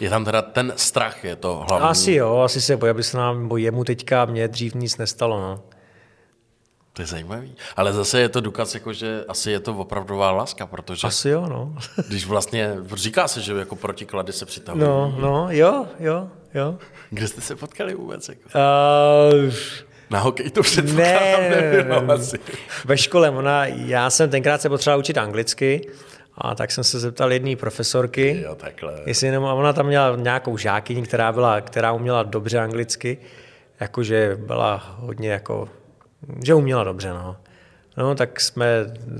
Je tam teda ten strach, je to hlavní. Asi jo, asi se bojí, aby se nám, bo jemu teďka, mě dřív nic nestalo. No. To je zajímavý. Ale zase je to důkaz, jako, že asi je to opravdová láska, protože Asi jo, no. když vlastně, říká se, že jako protiklady se přitahují. No, no, jo, jo, jo. Kde jste se potkali vůbec? Jako? Uh, Na hokej to předpokládám ne, ne, nebylo ne, asi. Ve škole, ona, já jsem tenkrát se potřeboval učit anglicky, a tak jsem se zeptal jedné profesorky, Jo, takhle. jestli jenom, a ona tam měla nějakou žákyni, která, byla, která uměla dobře anglicky, jakože byla hodně jako, že uměla dobře, no. No, tak jsme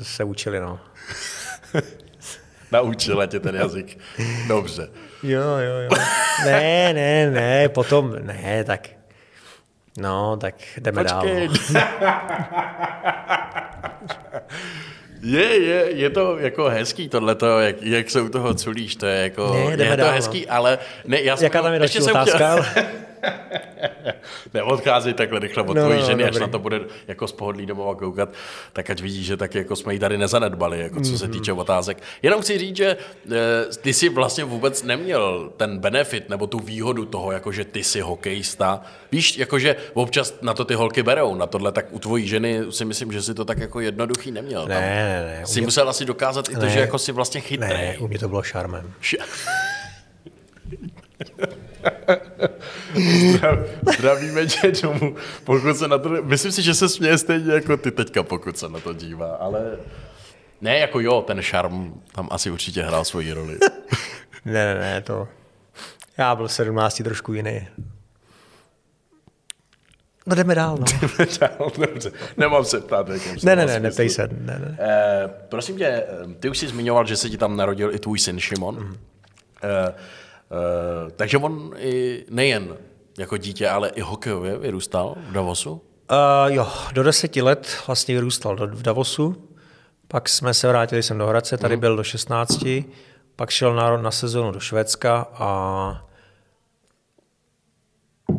se učili, no. Naučila tě ten jazyk. Dobře. Jo, jo, jo. Ne, ne, ne, potom, ne, tak, no, tak jdeme Počkej. dál. No. Je, je, je to jako hezký tohleto, jak, jak se u toho culíš, to je jako, Ne, je to dál, no. hezký, ale ne, já jsem, Jaká tam je další otázka? Chtěl, neodcházej takhle rychle od No, tvojí no, ženy, až dobrý. na to bude jako z pohodlí domova koukat, tak ať vidí, že tak jako jsme ji tady nezanedbali, jako co Mhm. se týče otázek. Jenom chci říct, že eh, ty si vlastně vůbec neměl ten benefit nebo tu výhodu toho, jako že ty jsi hokejista. Víš, jakože občas na to ty holky berou, na tohle, tak u tvojí ženy si myslím, že si to tak jako jednoduchý neměl. Ne, ne, ne. si musel asi dokázat i to, Ne. že jako si vlastně chytrý. Ne, u mě to bylo šarmem. Š- Zdrav, zdravíme tě domů, pokud se na to... Myslím si, že se směje stejně jako ty teďka, pokud se na to dívá, ale... Ne, jako jo, ten šarm tam asi určitě hrál svoji roli. Ne, ne, ne, to... Já byl v 17 trošku jiný. No jdeme dál, no. Dál, Dobře, nemám se ptát, jakým ne, ne, ne, smyslu. neptej se. Ne, ne. Eh, prosím tě, eh, ty už jsi zmiňoval, že se ti tam narodil i tvůj syn Šimon. Eh, eh, takže on i nejen jako dítě, ale i hokejově vyrůstal v Davosu. Uh, jo, do deseti let vlastně vyrůstal do, v Davosu, pak jsme se vrátili sem do Hradce, tady byl do 16, pak šel na, na sezónu do Švédska a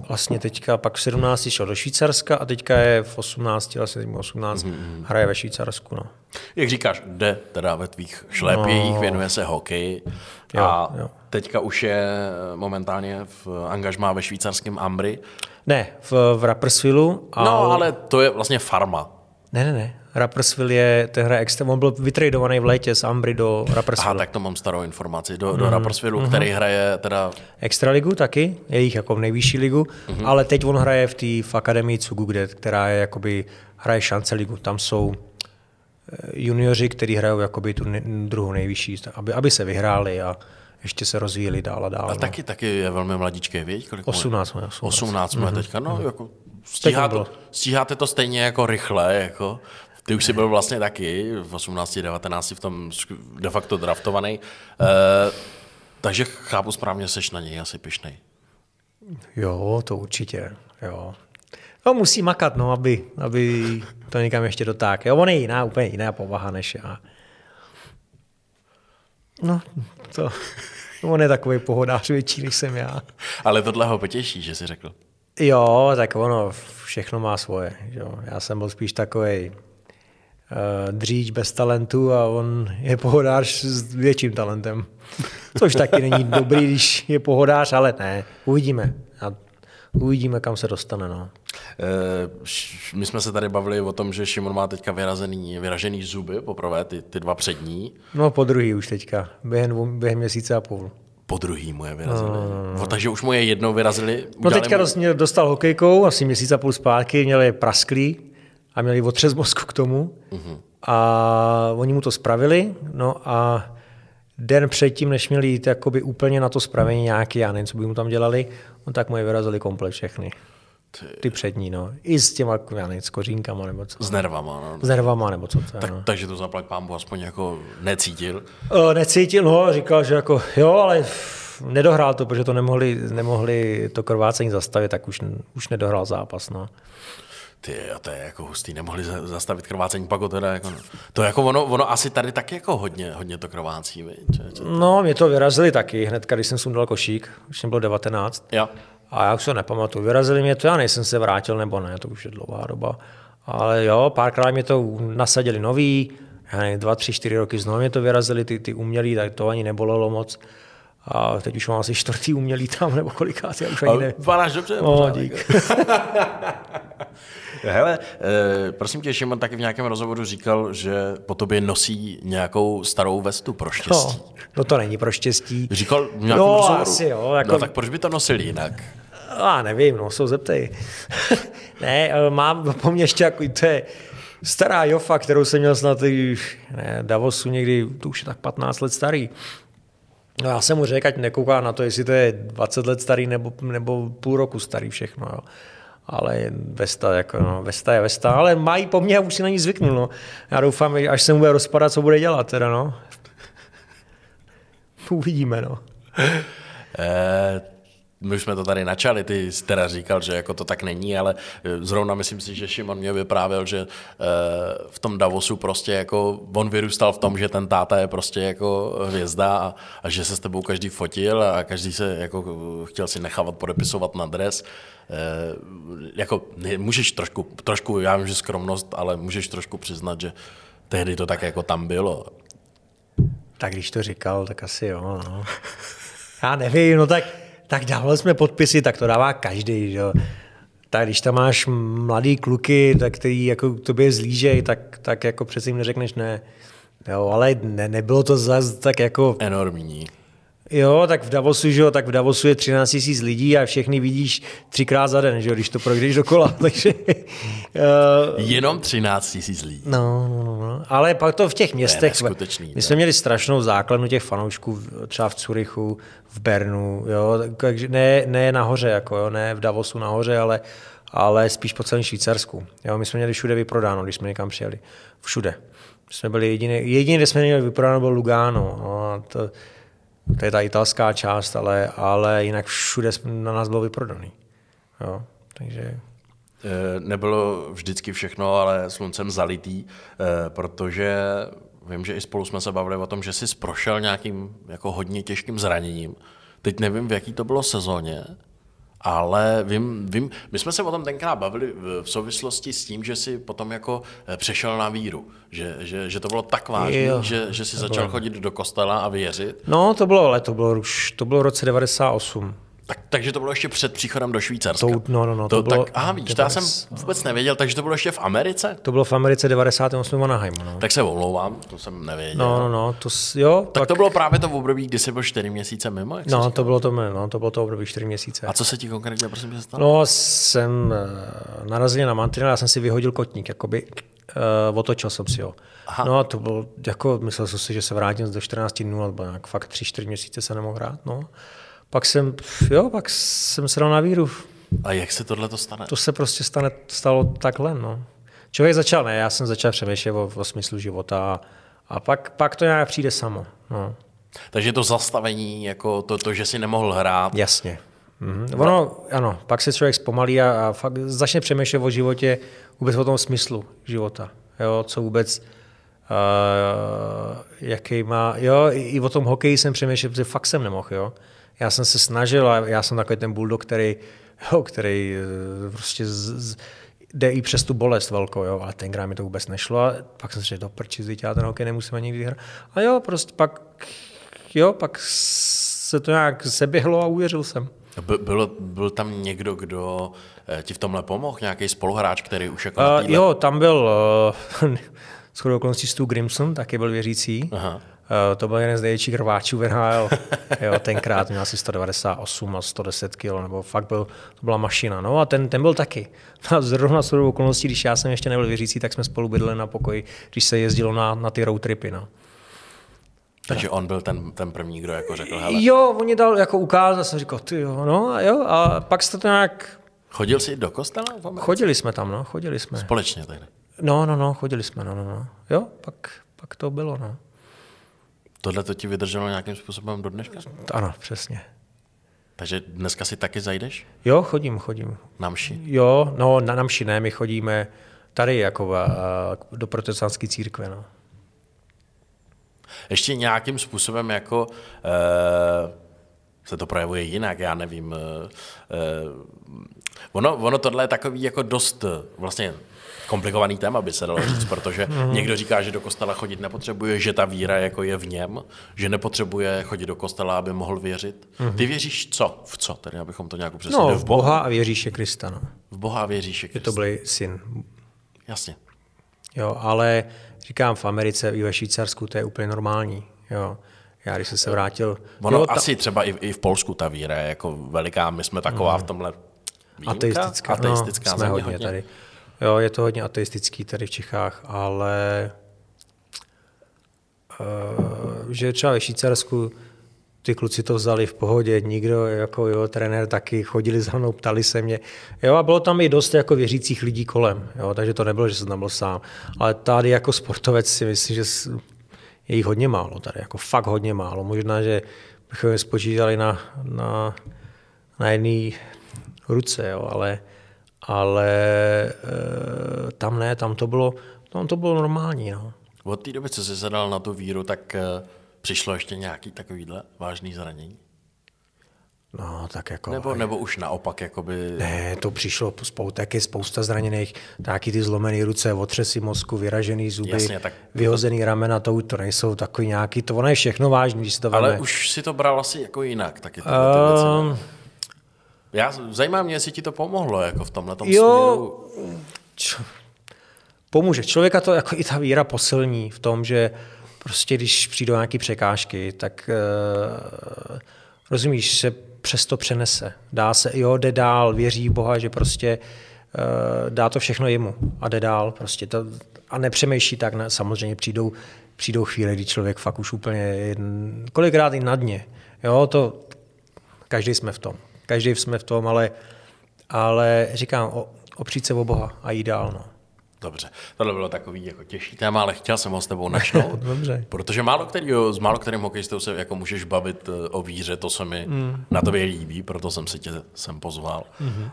vlastně teďka pak v 17 šel do Švýcarska a teďka je v 18, vlastně teď mu 18, hraje ve Švýcarsku. No. Jak říkáš, jde teda ve tvých šlépějích, věnuje se hokeji a Jo, jo. teďka už je momentálně v angažmá ve švýcarském Ambry. Ne, v, v Rapperswillu. A No, ale to je vlastně farma. Ne, ne, ne. Rapperswil je, hraje extra, on byl vytradovaný v létě z Ambry do Aha, Rapperswillu. tak to mám starou informaci. Do, do Rapperswillu, který hraje teda... Extraligu taky, jejich jako nejvyšší ligu, Mhm. mm-hmm. ale teď on hraje v té v akademii Cugu, kde, která je jakoby, hraje šance ligu. Tam jsou eh, junioři, kteří hrajou jakoby tu ne, druhou nejvyšší, aby, aby se vyhráli a ještě se rozvíjeli dál a dál. A no. taky, taky je velmi mladíčký, věď? Kolik mu je? 18 mu je, 18. 18 mm-hmm. teďka, no jako stíhá mu to, bylo. stíháte to stejně jako rychle, jako ty už jsi byl vlastně taky v 18, 19 v tom de facto draftovaný, e, takže chápu správně, seš na něj asi pišnej. Jo, to určitě, jo. No, musí makat, no, aby, aby to někam ještě dotáhl. Jo, on je jiná, úplně jiná povaha než já. No, to, on je takový pohodář větší, než jsem já. Ale tohle ho potěší, že jsi řekl. Jo, tak ono všechno má svoje. Jo. Já jsem byl spíš takový dříč bez talentu a on je pohodář s větším talentem. Což taky není dobrý, když je pohodář, ale ne, uvidíme. A uvidíme, kam se dostane. No. E, š- my jsme se tady bavili o tom, že Šimon má teďka vyrazený, vyražený zuby poprvé, ty, ty dva přední. no po druhý už teďka, během, během měsíce a půl. Po druhý mu je vyrazili. No. Takže už mu je jednou vyrazili. No teďka mu- dostal hokejkou, asi měsíc a půl zpátky, měl je prasklý a měli otřes mozku k tomu. Uh-huh. A oni mu to spravili, no a den předtím, než měli jít jakoby úplně na to spravení nějaký, já nevím, co by mu tam dělali, no tak mu je vyrazili komplet všechny. Ty přední, no. I s těma, já nevím, s kořínkama nebo co. S nervama, no. S nervama nebo co to je, Tak, no. takže to zaplať pámbu aspoň jako necítil. O, necítil, no, říkal, že jako, jo, ale nedohrál to, protože to nemohli, nemohli to krvácení zastavit, tak už, už nedohrál zápas, no. Ty, a to je jako hustý, nemohli za- zastavit krvácení, pak teda jako, to jako ono, ono asi tady taky jako hodně, hodně to krvácí, viď? Že, že, No, mě to vyrazili taky, hned když jsem sundal košík, už jsem byl 19. jo. A já už se nepamatuju, vyrazili mě to, já nejsem se vrátil nebo ne, to už je dlouhá doba. Ale jo, párkrát mě to nasadili nový, já nevím, dva, tři, čtyři roky znovu mě to vyrazili, ty, ty umělí, tak to ani nebolelo moc. A teď už mám asi čtvrtý umělý tam, nebo kolikát, já už ani nevím. dobře, No, dík. Hele, eh, prosím tě, Šimon taky v nějakém rozhovoru říkal, že po tobě nosí nějakou starou vestu pro štěstí. No, no to není pro štěstí. Říkal v nějakém No, rozhovoru. asi jo, jako- No tak proč by to nosili jinak? A nevím, no, jsou zeptej. ne, eh, mám po mně ještě jako, to je stará Jofa, kterou jsem měl snad i, ne, Davosu někdy, to už je tak 15 let starý. No já jsem mu řekl, ať nekouká na to, jestli to je 20 let starý nebo, nebo půl roku starý všechno. Jo. Ale Vesta, jako, no, Vesta je Vesta, ale mají po mně, už si na ní zvyknul. No. Já doufám, až se mu bude rozpadat, co bude dělat. Teda, no. Uvidíme. No. Eh, my už jsme to tady načali, ty jsi teda říkal, že jako to tak není, ale eh, zrovna myslím si, že Šimon mě vyprávěl, že eh, v tom Davosu prostě jako on vyrůstal v tom, že ten táta je prostě jako hvězda a, a že se s tebou každý fotil a každý se jako chtěl si nechávat podepisovat na dres. Eh, jako můžeš trošku, trošku, já vím, že skromnost, ale můžeš trošku přiznat, že tehdy to tak jako tam bylo. Tak když to říkal, tak asi jo. No. Já nevím, no tak, tak dávali jsme podpisy, tak to dává každý. Jo. Tak když tam máš mladý kluky, tak který jako k tobě zlížej, tak, tak jako přece jim neřekneš ne. Jo, ale ne, nebylo to zase tak jako, Enormní. Jo, tak v Davosu, že jo, tak v Davosu je 13 000 lidí a všechny vidíš třikrát za den, že jo, když to projdeš dokola, takže uh, Jenom 13 tisíc lidí. No, no, no, no. Ale pak to v těch městech. neskutečný, my jsme měli strašnou základnu těch fanoušků, třeba v Curychu, v Bernu, jo, takže ne, ne nahoře, jako, jo, ne v Davosu nahoře, ale, ale spíš po celém Švýcarsku. Jo, my jsme měli všude vyprodáno, když jsme někam přijeli. Všude. My jsme byli jediný, jediný, kde jsme měli vyprodáno, byl Lugano. No, a to, to je ta italská část, ale, ale jinak všude na nás bylo vyprodaný. Jo, takže Eh, Nebylo vždycky všechno, ale sluncem zalitý, eh, protože vím, že i spolu jsme se bavili o tom, že jsi prošel nějakým jako hodně těžkým zraněním. Teď nevím, v jaký to bylo sezóně, ale vím, vím, my jsme se o tom tenkrát bavili v souvislosti s tím, že jsi potom jako eh, přešel na víru, že, že, že to bylo tak vážné, že, že jsi začal chodit do kostela a věřit. No, to bylo, ale to bylo už, to bylo v roce 98. Tak, takže to bylo ještě před příchodem do Švýcarska. To- no, no, no, to, to bylo tak, aha, víš, to já jsem 90. vůbec nevěděl, takže to bylo ještě v Americe? To bylo v Americe 98 v Anaheimu, no. Tak se omlouvám, to jsem nevěděl. No, no, no, to, jo, Tak to bylo právě to v období, kdy jsi byl čtyři měsíce mimo, jak no, to bylo to, no, to bylo to období 4 měsíce. A co se ti konkrétně, prosím, tě stalo? No, jsem uh, narazil na mantinel, já jsem si vyhodil kotník, jakoby uh, otočil jsem si ho. Aha. No a to bylo, jako myslel jsem si, že se vrátím do 14 dnů, nějak fakt 3-4 měsíce se nemohl hrát, no. Pak jsem, jo, pak jsem se dal na víru. A jak se tohle to stane? To se prostě stane, stalo takhle, no. Člověk začal, ne, já jsem začal přemýšlet o, o smyslu života a, a pak, pak to nějak přijde samo, no. Takže to zastavení, jako to, to že jsi nemohl hrát, Jasně. Mhm. Ono, ano, pak se člověk zpomalí a, a fakt začne přemýšlet o životě, vůbec o tom smyslu života. Jo, co vůbec, uh, jaký má, jo, i, i o tom hokeji jsem přemýšlel, protože fakt jsem nemohl, jo. Já jsem se snažil a já jsem takový ten bulldog, který, jo, který eh, prostě z, z, jde i přes tu bolest velkou, jo, ale tenkrát mi to vůbec nešlo a pak jsem si řekl, do prči, vždyť já ten hokej nemusím ani nikdy hrát. A jo, prostě pak, jo, pak se to nějak seběhlo a uvěřil jsem. By- byl, byl tam někdo, kdo eh, ti v tomhle pomohl, nějaký spoluhráč, který už jako Uh, téhle- jo, tam byl uh, shodou okolností Stu Grimson, taky byl věřící. Aha. Uh, to byl jeden z největších rváčů v NHL. jo, tenkrát měl asi 198 a 110 kg, nebo fakt byl, to byla mašina. No a ten, ten byl taky. A zrovna shodou okolností, když já jsem ještě nebyl věřící, tak jsme spolu bydleli na pokoji, když se jezdilo na, na ty road tripy. No. Takže on byl ten, ten první, kdo jako řekl, hele, Jo, on mě dal jako ukázat, jsem říkal, ty jo, no a jo, a pak se to nějak, chodil jsi do kostela? chodili jsme tam, no, chodili jsme. Společně tedy. No, no, no, chodili jsme, no, no, no. Jo, pak, pak to bylo, no. Tohle to ti vydrželo nějakým způsobem do dneška? Ano, přesně. Takže dneska si taky zajdeš Jo, chodím, chodím. na mši? Jo, no na namši ne, my chodíme tady jako a, do protestantské církve. No. Ještě nějakým způsobem jako eh, se to projevuje jinak, já nevím. Uh, ono, ono tohle je takový jako dost vlastně komplikovaný téma, by se dalo říct, protože mm. někdo říká, že do kostela chodit nepotřebuje, že ta víra jako je v něm, že nepotřebuje chodit do kostela, aby mohl věřit. Mm. Ty věříš co? V co? Tedy abychom to nějak upřesnili. No, v Boha a věříše Krista. No. V Boha a Krista. Je to byl syn. Jasně. Jo, ale říkám, v Americe i ve Švýcarsku to je úplně normální. Jo. Já když jsem se vrátil... Ono jo, ta... asi třeba i, i v Polsku ta víra je jako veliká, my jsme taková mm. v tomhle výjimka? Ateistická, ateistická no, jsme hodně, hodně tady. Jo, je to hodně ateistický tady v Čechách, ale uh, že třeba ve Švýcarsku ty kluci to vzali v pohodě, nikdo, jako jo, trenér taky, chodili za mnou, ptali se mě. Jo, a bylo tam i dost jako věřících lidí kolem, jo, takže to nebylo, že jsem tam byl sám. Ale tady jako sportovec si myslím, že je jich hodně málo tady, jako fakt hodně málo. Možná, že bychom je spočítali na, na, na jedné ruce, jo, ale ale e, tam ne, tam to bylo, tam to bylo normální. No. Od té doby, co jsi zadal na tu víru, tak e, přišlo ještě nějaký takovýhle vážný zranění? No, tak jako... Nebo, nebo už naopak, jakoby... Ne, to přišlo, spou, taky spousta zraněných, taky ty zlomené ruce, otřesy mozku, vyražený zuby, Jasně, tak... vyhozený ramena, to, to nejsou takový nějaký, to ono je všechno vážný, když si to Ale veme. už si to bral asi jako jinak, taky tyhle um, věci, já, zajímá mě, jestli ti to pomohlo jako v tomhle tom jo, směru. Č- pomůže. Člověka to jako i ta víra posilní v tom, že prostě když přijdou nějaké překážky, tak uh, rozumíš, se přesto přenese. Dá se, jo, jde dál, věří Boha, že prostě uh, dá to všechno jemu a jde dál. Prostě to, a nepřemýšlí tak, ne, samozřejmě přijdou, přijdou chvíle, kdy člověk fakt už úplně, jedn, kolikrát i na dně. Jo, to, každý jsme v tom. Každý jsme v tom, ale, ale říkám, o, opřít se o Boha a jít dál. No. Dobře, tohle bylo takový jako těžší téma, ale chtěl jsem ho s tebou načnout, Dobře. protože málo který, s málo kterým hokejistou se jako můžeš bavit eh, o víře, to se mi mm. na tobě líbí, proto jsem se tě sem pozval. Mm-hmm. Uh,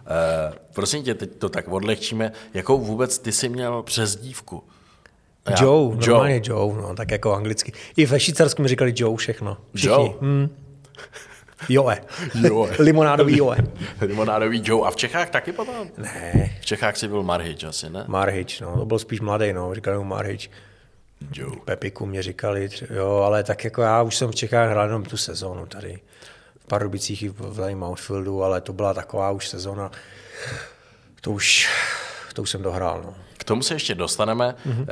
prosím tě, teď to tak odlehčíme, jakou vůbec ty jsi měl přezdívku? Já, Joe, Joe, normálně Joe, no, tak jako anglicky. I ve Švýcarsku mi říkali Joe všechno. Všichni. Joe? Mm. Joe. Joe. Limonádový Joe. Limonádový Joe. A v Čechách taky potom? Ne. V Čechách si byl Marhič asi, ne? Marhič, no. To byl spíš mladý, no. Říkali mu Marhič. Joe. Pepiku mě říkali, jo, ale tak jako já už jsem v Čechách hrál jenom tu sezónu tady. V Pardubicích i v Mountfieldu, ale to byla taková už sezóna, to už, to už jsem dohrál, no. K tomu se ještě dostaneme. Mm-hmm. E,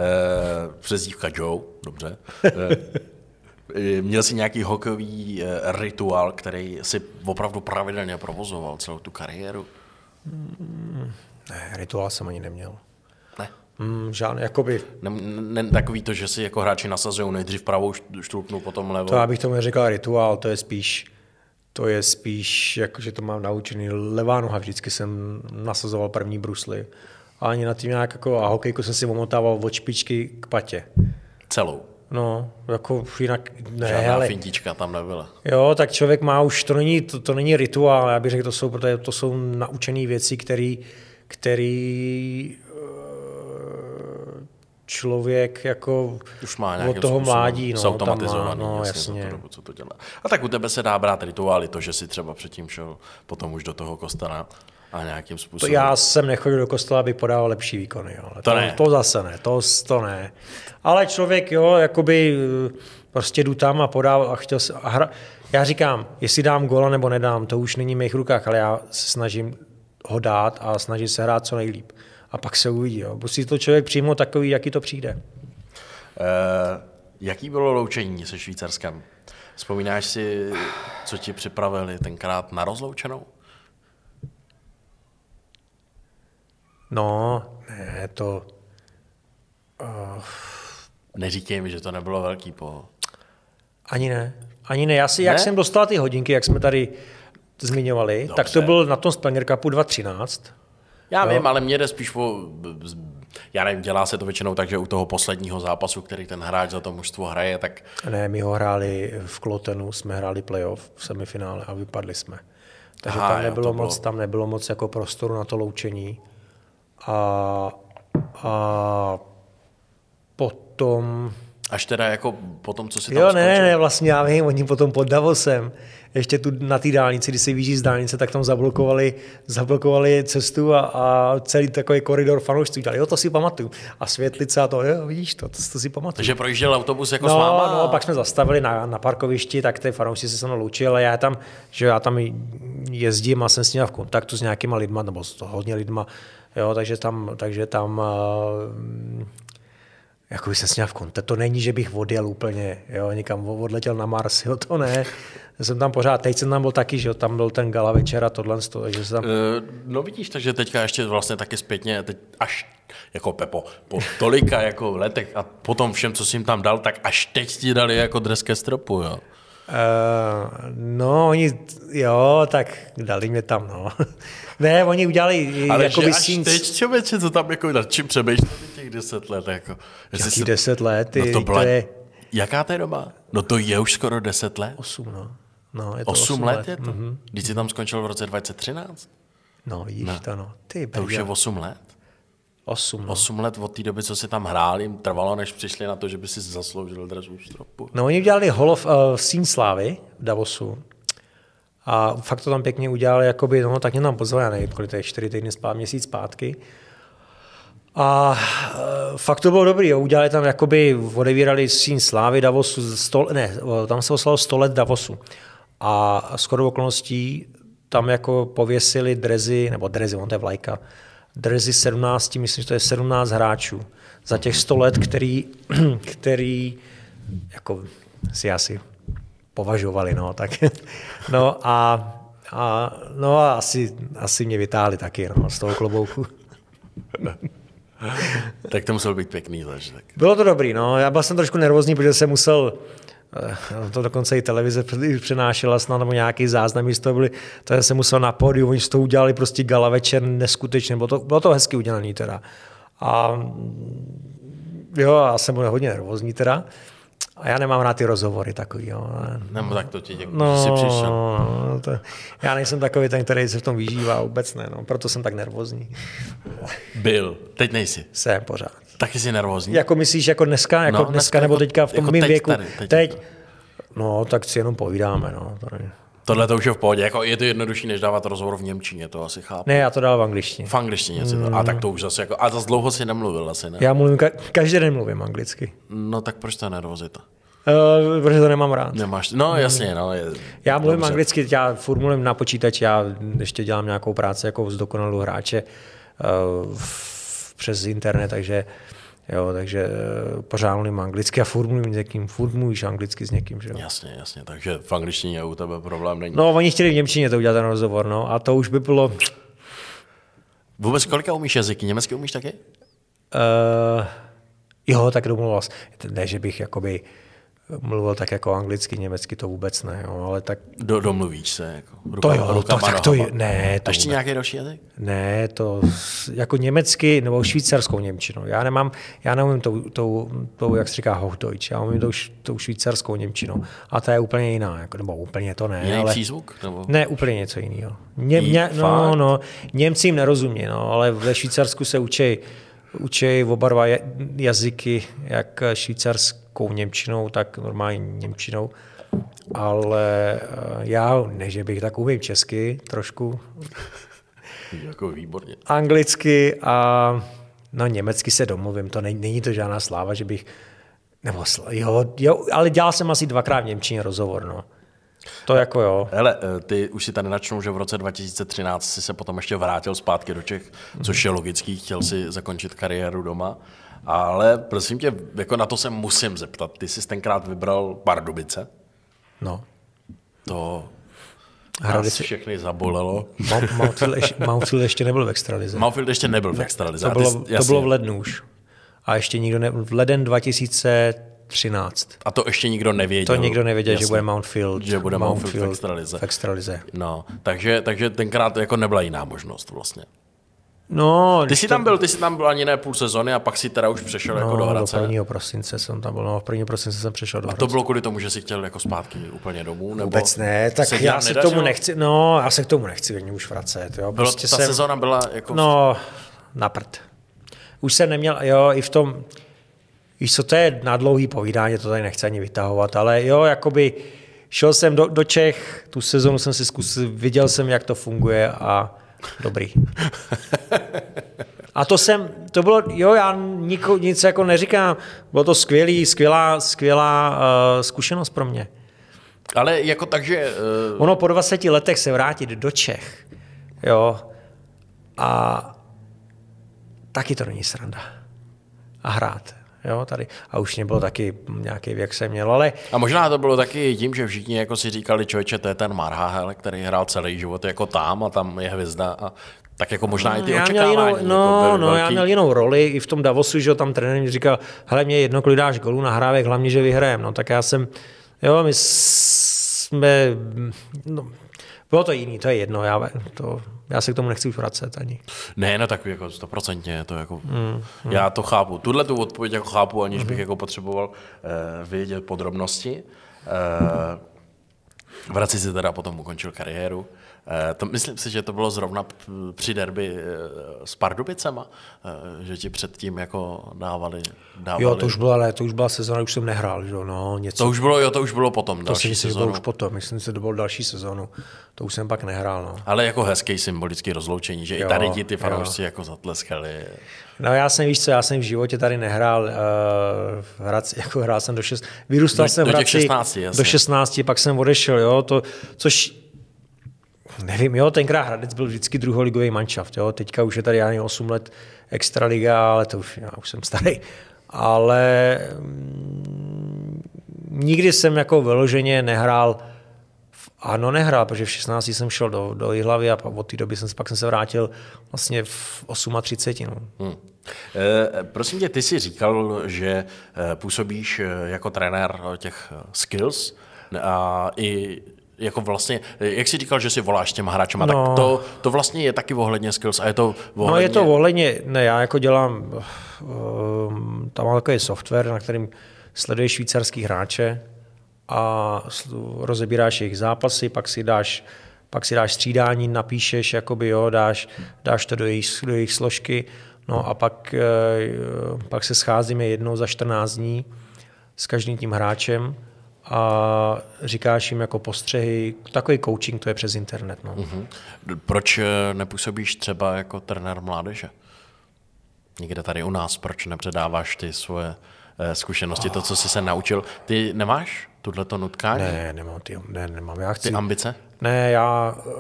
přezdívka Joe, dobře. E, měl jsi nějaký hokejový eh, rituál, který si opravdu pravidelně provozoval celou tu kariéru? Mm, ne, rituál jsem ani neměl. Ne? Mm, žádný, jakoby... Ne, ne, takový to, že si jako hráči nasazují nejdřív pravou štulpnu, potom levou. To já bych tomu neřekl rituál, to je spíš to je spíš, jako, že to mám naučený. Levá noha, vždycky jsem nasazoval první brusly. A ani na tím nějak jako, a hokejku jsem si omotával od špičky k patě. Celou? No, jako jinak ne, Žádná ale... fintička tam nebyla. Jo, tak člověk má už, to není, to, to není rituál, já bych řekl, to jsou, protože to jsou naučené věci, který, který eh, člověk jako už má od toho mládí. No, automatizovaný, no, jasně. Dobu, co to dělá. A tak u tebe se dá brát rituály, to, že si třeba předtím šel potom už do toho kostela a nějakým způsobem. To já jsem nechodil do kostela, aby podával lepší výkony. Jo. To, to, ne. to zase ne, to, to ne. Ale člověk, jo, jakoby eh, prostě jdu tam a podával a chtěl se, a hra, já říkám, jestli dám gola nebo nedám, to už není v mých rukách, ale já se snažím ho dát a snažím se hrát co nejlíp. A pak se uvidí. Jo. Musí to člověk přijmout takový, jaký to přijde. Uh, jaký bylo loučení se Švýcarskem? Vzpomínáš si, co ti připravili tenkrát na rozloučenou? No, ne, to... Uh, Neříkej mi, že to nebylo velký po... Ani ne. Ani ne. Já si, ne? jak jsem dostal ty hodinky, jak jsme tady zmiňovali, Dobře. tak to byl na tom Splanger Cupu 2013. Já jo. vím, ale mě jde spíš po... Já nevím, dělá se to většinou tak, že u toho posledního zápasu, který ten hráč za to mužstvo hraje, tak... Ne, my ho hráli v Klotenu, jsme hráli playoff v semifinále a vypadli jsme. Takže Aha, tam, nebylo jo, moc, bylo... tam nebylo moc jako prostoru na to loučení. A, a potom... Až teda jako po tom, co si tam Jo, ne, ne, vlastně já vím, oni potom pod Davosem, ještě tu na té dálnici, když se vyjíždí z dálnice, tak tam zablokovali, zablokovali cestu a, a celý takový koridor fanoušců dělali, jo, to si pamatuju. A světlice a to, jo, vidíš to, to, to si pamatuju. Takže projížděl autobus jako No, s váma? no, pak jsme zastavili na, na parkovišti, tak ty fanoušci se se mnou loučili, ale já tam, že já tam jezdím a jsem s nimi v kontaktu s nějakýma lidma, nebo s hodně lidma, jo, takže tam, takže tam jako jsem s ním v kontaktu. To není, že bych odjel úplně, jo, někam odletěl na Mars, jo, to ne. Já jsem tam pořád, teď jsem tam byl taky, že jo, tam byl ten gala večer a tohle, takže jsem tam... Eh, No vidíš, takže teďka ještě vlastně taky zpětně, teď až jako Pepo, po tolika jako letech a potom všem, co jsi jim tam dal, tak až teď ti dali jako dres ke stropu, jo. Uh, no, oni, jo, tak dali mě tam, no. ne, oni udělali Ale jako že až teď, člověče, co tam jako, nad čím přemýšleli těch deset let, jako. Jaký si- deset let, ty, no to, byla, to je Jaká to je doba? No to je už skoro deset let. osm, no. no je to Osm osm let je to? Mm-hmm. Když jsi tam skončil v roce 2013? No, vidíš Ne. to, no. Ty, To už je osm let. Osm, no. Osm let od té doby, co si tam hrál, jim trvalo, než přišli na to, že by si zasloužil dres u stropu. No, oni udělali Hall of uh, Scene Slávy v Davosu. A fakt to tam pěkně udělali, jakoby, no, tak mě tam pozvali, já nevím, kolik to je, čtyři týdny zpátky, měsíc zpátky. A uh, fakt to bylo dobrý, jo. udělali tam, jakoby, odevírali Scene Slávy Davosu, sto, ne, tam se oslalo 100 let Davosu. A shodou okolností tam jako pověsili drezy, nebo drezy, on to je vlajka, drezy 17, myslím, že to je 17 hráčů za těch 100 let, který, který jako si asi považovali, no, tak, no a, a no a asi, asi mě vytáhli taky, no, z toho klobouku. Tak to musel být pěkný zážitek. Bylo to dobrý, no, já byl jsem trošku nervózní, protože jsem musel, to dokonce i televize přenášela snad, nebo nějaký záznam z toho byly, takže jsem musel na pódiu, oni z toho udělali prostě gala večer neskutečně, bylo to, bylo to hezky udělané teda. A jo, já jsem byl hodně nervózní teda. A já nemám rád ty rozhovory takový, jo. Nebo tak to ti děkuji, No, že jsi přišel. no, to, já nejsem takový ten, který se v tom vyžívá vůbec ne, no, proto jsem tak nervózní. Byl, teď nejsi. Jsem pořád. Taky jsi nervózní? Jako myslíš, jako dneska, jako No, dneska dneska, nebo jako- teďka v tom jako mém teď věku? tady, teď teď, jako. No, tak si jenom povídáme, no. Ne. Tohle to už je v pohodě, jako je to jednodušší, než dávat rozhovor v Němčině, to asi chápu. ne, já to dal v angličtině. V angličtině si to, a tak to už zase jako, a zase dlouho si nemluvil asi, ne? Já mluvím, ka- každý den mluvím anglicky. No tak proč ta nervozita? Uh, protože to nemám rád. Nemáš, no jasně, no. Je, Já mluvím dobře. anglicky, já furt na počítači, já ještě dělám nějakou práci jako zdokonalou hráče uh, přes internet, takže jo, takže uh, pořád mluvím anglicky a furt mluvím s někým, furt mluvíš anglicky s někým, že jo. Jasně, jasně, takže v angličtině u tebe problém není. No, oni chtěli v Němčině to udělat ten rozhovor, no, a to už by bylo, Vůbec kolika umíš jazyky? Německy umíš taky? Uh, jo, tak domluvil. Ne, že bych jakoby mluvil tak jako anglicky, německy, to vůbec ne, jo, ale tak Do, domluvíš se, jako to ruka- jo, to, rukama, tak to je, ne, A to ještě vůbec. nějaký další jazyk? Ne, to jako německy nebo švýcarskou němčinou. Já nemám, já neumím tou, tou, tou jak se říká Hochdeutsch, já umím tou, tou švýcarskou němčinou. A ta je úplně jiná, jako, nebo úplně to ne, Jiný ale... přízvuk? Nebo? Ne, úplně něco jiného. Ně, ně, no, no, Němci jim nerozumí, no, ale ve Švýcarsku se učí, učí oba dva ja- jazyky, jak švýcarskou němčinou, tak normální němčinou. Ale eh, já, ne, že bych tak umím česky trošku, Jako výborně. anglicky a no německy se domluvím, to není, není to žádná sláva, že bych, nebo sl- jo, jo, ale dělal jsem asi dvakrát v Němčině rozhovor, no. To jako jo. Hele, eh, ty už si tady načnou, že v roce 2013 si se potom ještě vrátil zpátky do Čech, což je logický, chtěl si zakončit kariéru doma. Ale prosím tě, jako na to se musím zeptat. Ty jsi tenkrát vybral Pardubice. No. To nás si- všechny zabolelo. Mount- Mountfield ještě, Mountfield ještě nebyl v extralize. Mountfield ještě nebyl v extralize. To a ty bylo, to bylo v lednu už. A ještě nikdo ne, v leden 2013. A to ještě nikdo nevěděl. To nikdo nevěděl, Jasně. že bude Mountfield, Že bude Mountfield v extralize. V extralize. No, takže, takže tenkrát jako nebyla jiná možnost vlastně. No, Ty jsi tam byl, ty jsi tam byl ani ne půl sezony a pak si teda už přešel jako do no, do Hradce. 1. prosince jsem tam byl. No, v 1. prosince jsem přešel do A Hradce. to bylo kvůli tomu, že jsi chtěl jako zpátky úplně domů? Nebo Vůbec ne, tak se já se k tomu nechci, no, já se k tomu nechci ani už vracet, jo. Bylo, Prostě ta jsem, sezóna byla jako... no, na prd. Už jsem neměl, jo, i v tom, víš co, to je na dlouhý povídání, to tady nechci ani vytahovat, ale jo, jakoby šel jsem do, do Čech, tu sezonu jsem si zkusil, viděl jsem, jak to funguje a dobrý. A to jsem, to bylo, jo, já niko, nic jako neříkám, bylo to skvělý, skvělá, skvělá uh, zkušenost pro mě. Ale jako takže... Uh... Ono po 20 letech se vrátit do Čech, jo, a taky to není sranda. A hrát. Jo, tady. A už mě bylo taky nějaký věk jsem měl, ale... A možná to bylo taky tím, že všichni jako si říkali, člověče, to je ten Marhahel, který hrál celý život jako tam a tam je hvězda a tak jako možná i ty já očekávání. Měl jinou, no, jako no, velký... já měl jinou roli i v tom Davosu, že tam trenér mi říkal, hele, mě jedno, kolik dáš golů na hrávek, hlavně, že vyhrajem. No, tak já jsem, jo, my jsme, no, bylo to jiný, to je jedno, já, to, já se k tomu nechci už vracet ani. Ne, no tak jako stoprocentně, to jako, mm, mm. já to chápu. Tuhle tu odpověď jako chápu, aniž mm. bych jako potřeboval uh, vědět podrobnosti. Uh, Vrací si teda potom ukončil kariéru. Eh, to, myslím si, že to bylo zrovna při derby eh, s Pardubicema, eh, že ti předtím jako dávali, dávali... Jo, to už byla, ale to už byla sezóna, už jsem nehrál, že no, něco. To už bylo, jo, to už bylo potom, To si myslím, že bylo už potom, myslím si, že to bylo další sezónu, to už jsem pak nehrál, no. Ale jako hezký symbolický rozloučení, že jo, i tady ti ty fanoušci jako zatleskali. No já jsem, víš co, já jsem v životě tady nehrál, uh, hrát, jako hrál jsem do 6, vyrůstal do, jsem do v Hradci 16, do 16, pak jsem odešel, jo, to, což nevím, jo, tenkrát Hradec byl vždycky druholigový manšaft, jo, teďka už je tady ani 8 let extraliga, ale to už, já už jsem starý, ale mm, nikdy jsem jako vyloženě nehrál ano, nehrál, protože v 16 jsem šel do, do Jihlavy a od té doby jsem, pak jsem se vrátil vlastně v 38. No. Hmm. E, prosím tě, ty jsi říkal, že eh, působíš eh, jako trenér těch skills a i jako vlastně, jak jsi říkal, že si voláš těma hráčema, no. tak to, to vlastně je taky ohledně skills a je to ohledně... No je to ohledně, ne, já jako dělám, um, tam mám takový software, na kterým sleduješ švýcarský hráče a rozebíráš jejich zápasy, pak si dáš pak si dáš střídání, napíšeš, jakoby jo, dáš, dáš to do jejich, do jejich složky, no a pak, eh, pak se scházíme jednou za 14 dní s každým tím hráčem a říkáš jim jako postřehy, takový coaching to je přes internet. No. Uh-huh. Proč eh, nepůsobíš třeba jako trenér mládeže? Někde tady u nás, proč nepředáváš ty svoje eh, zkušenosti, to, co jsi se naučil. Ty nemáš tuhle to nutkání? Ne, nemám, ty, ne, nemám. Já chci, ty ambice? Ne, já, uh,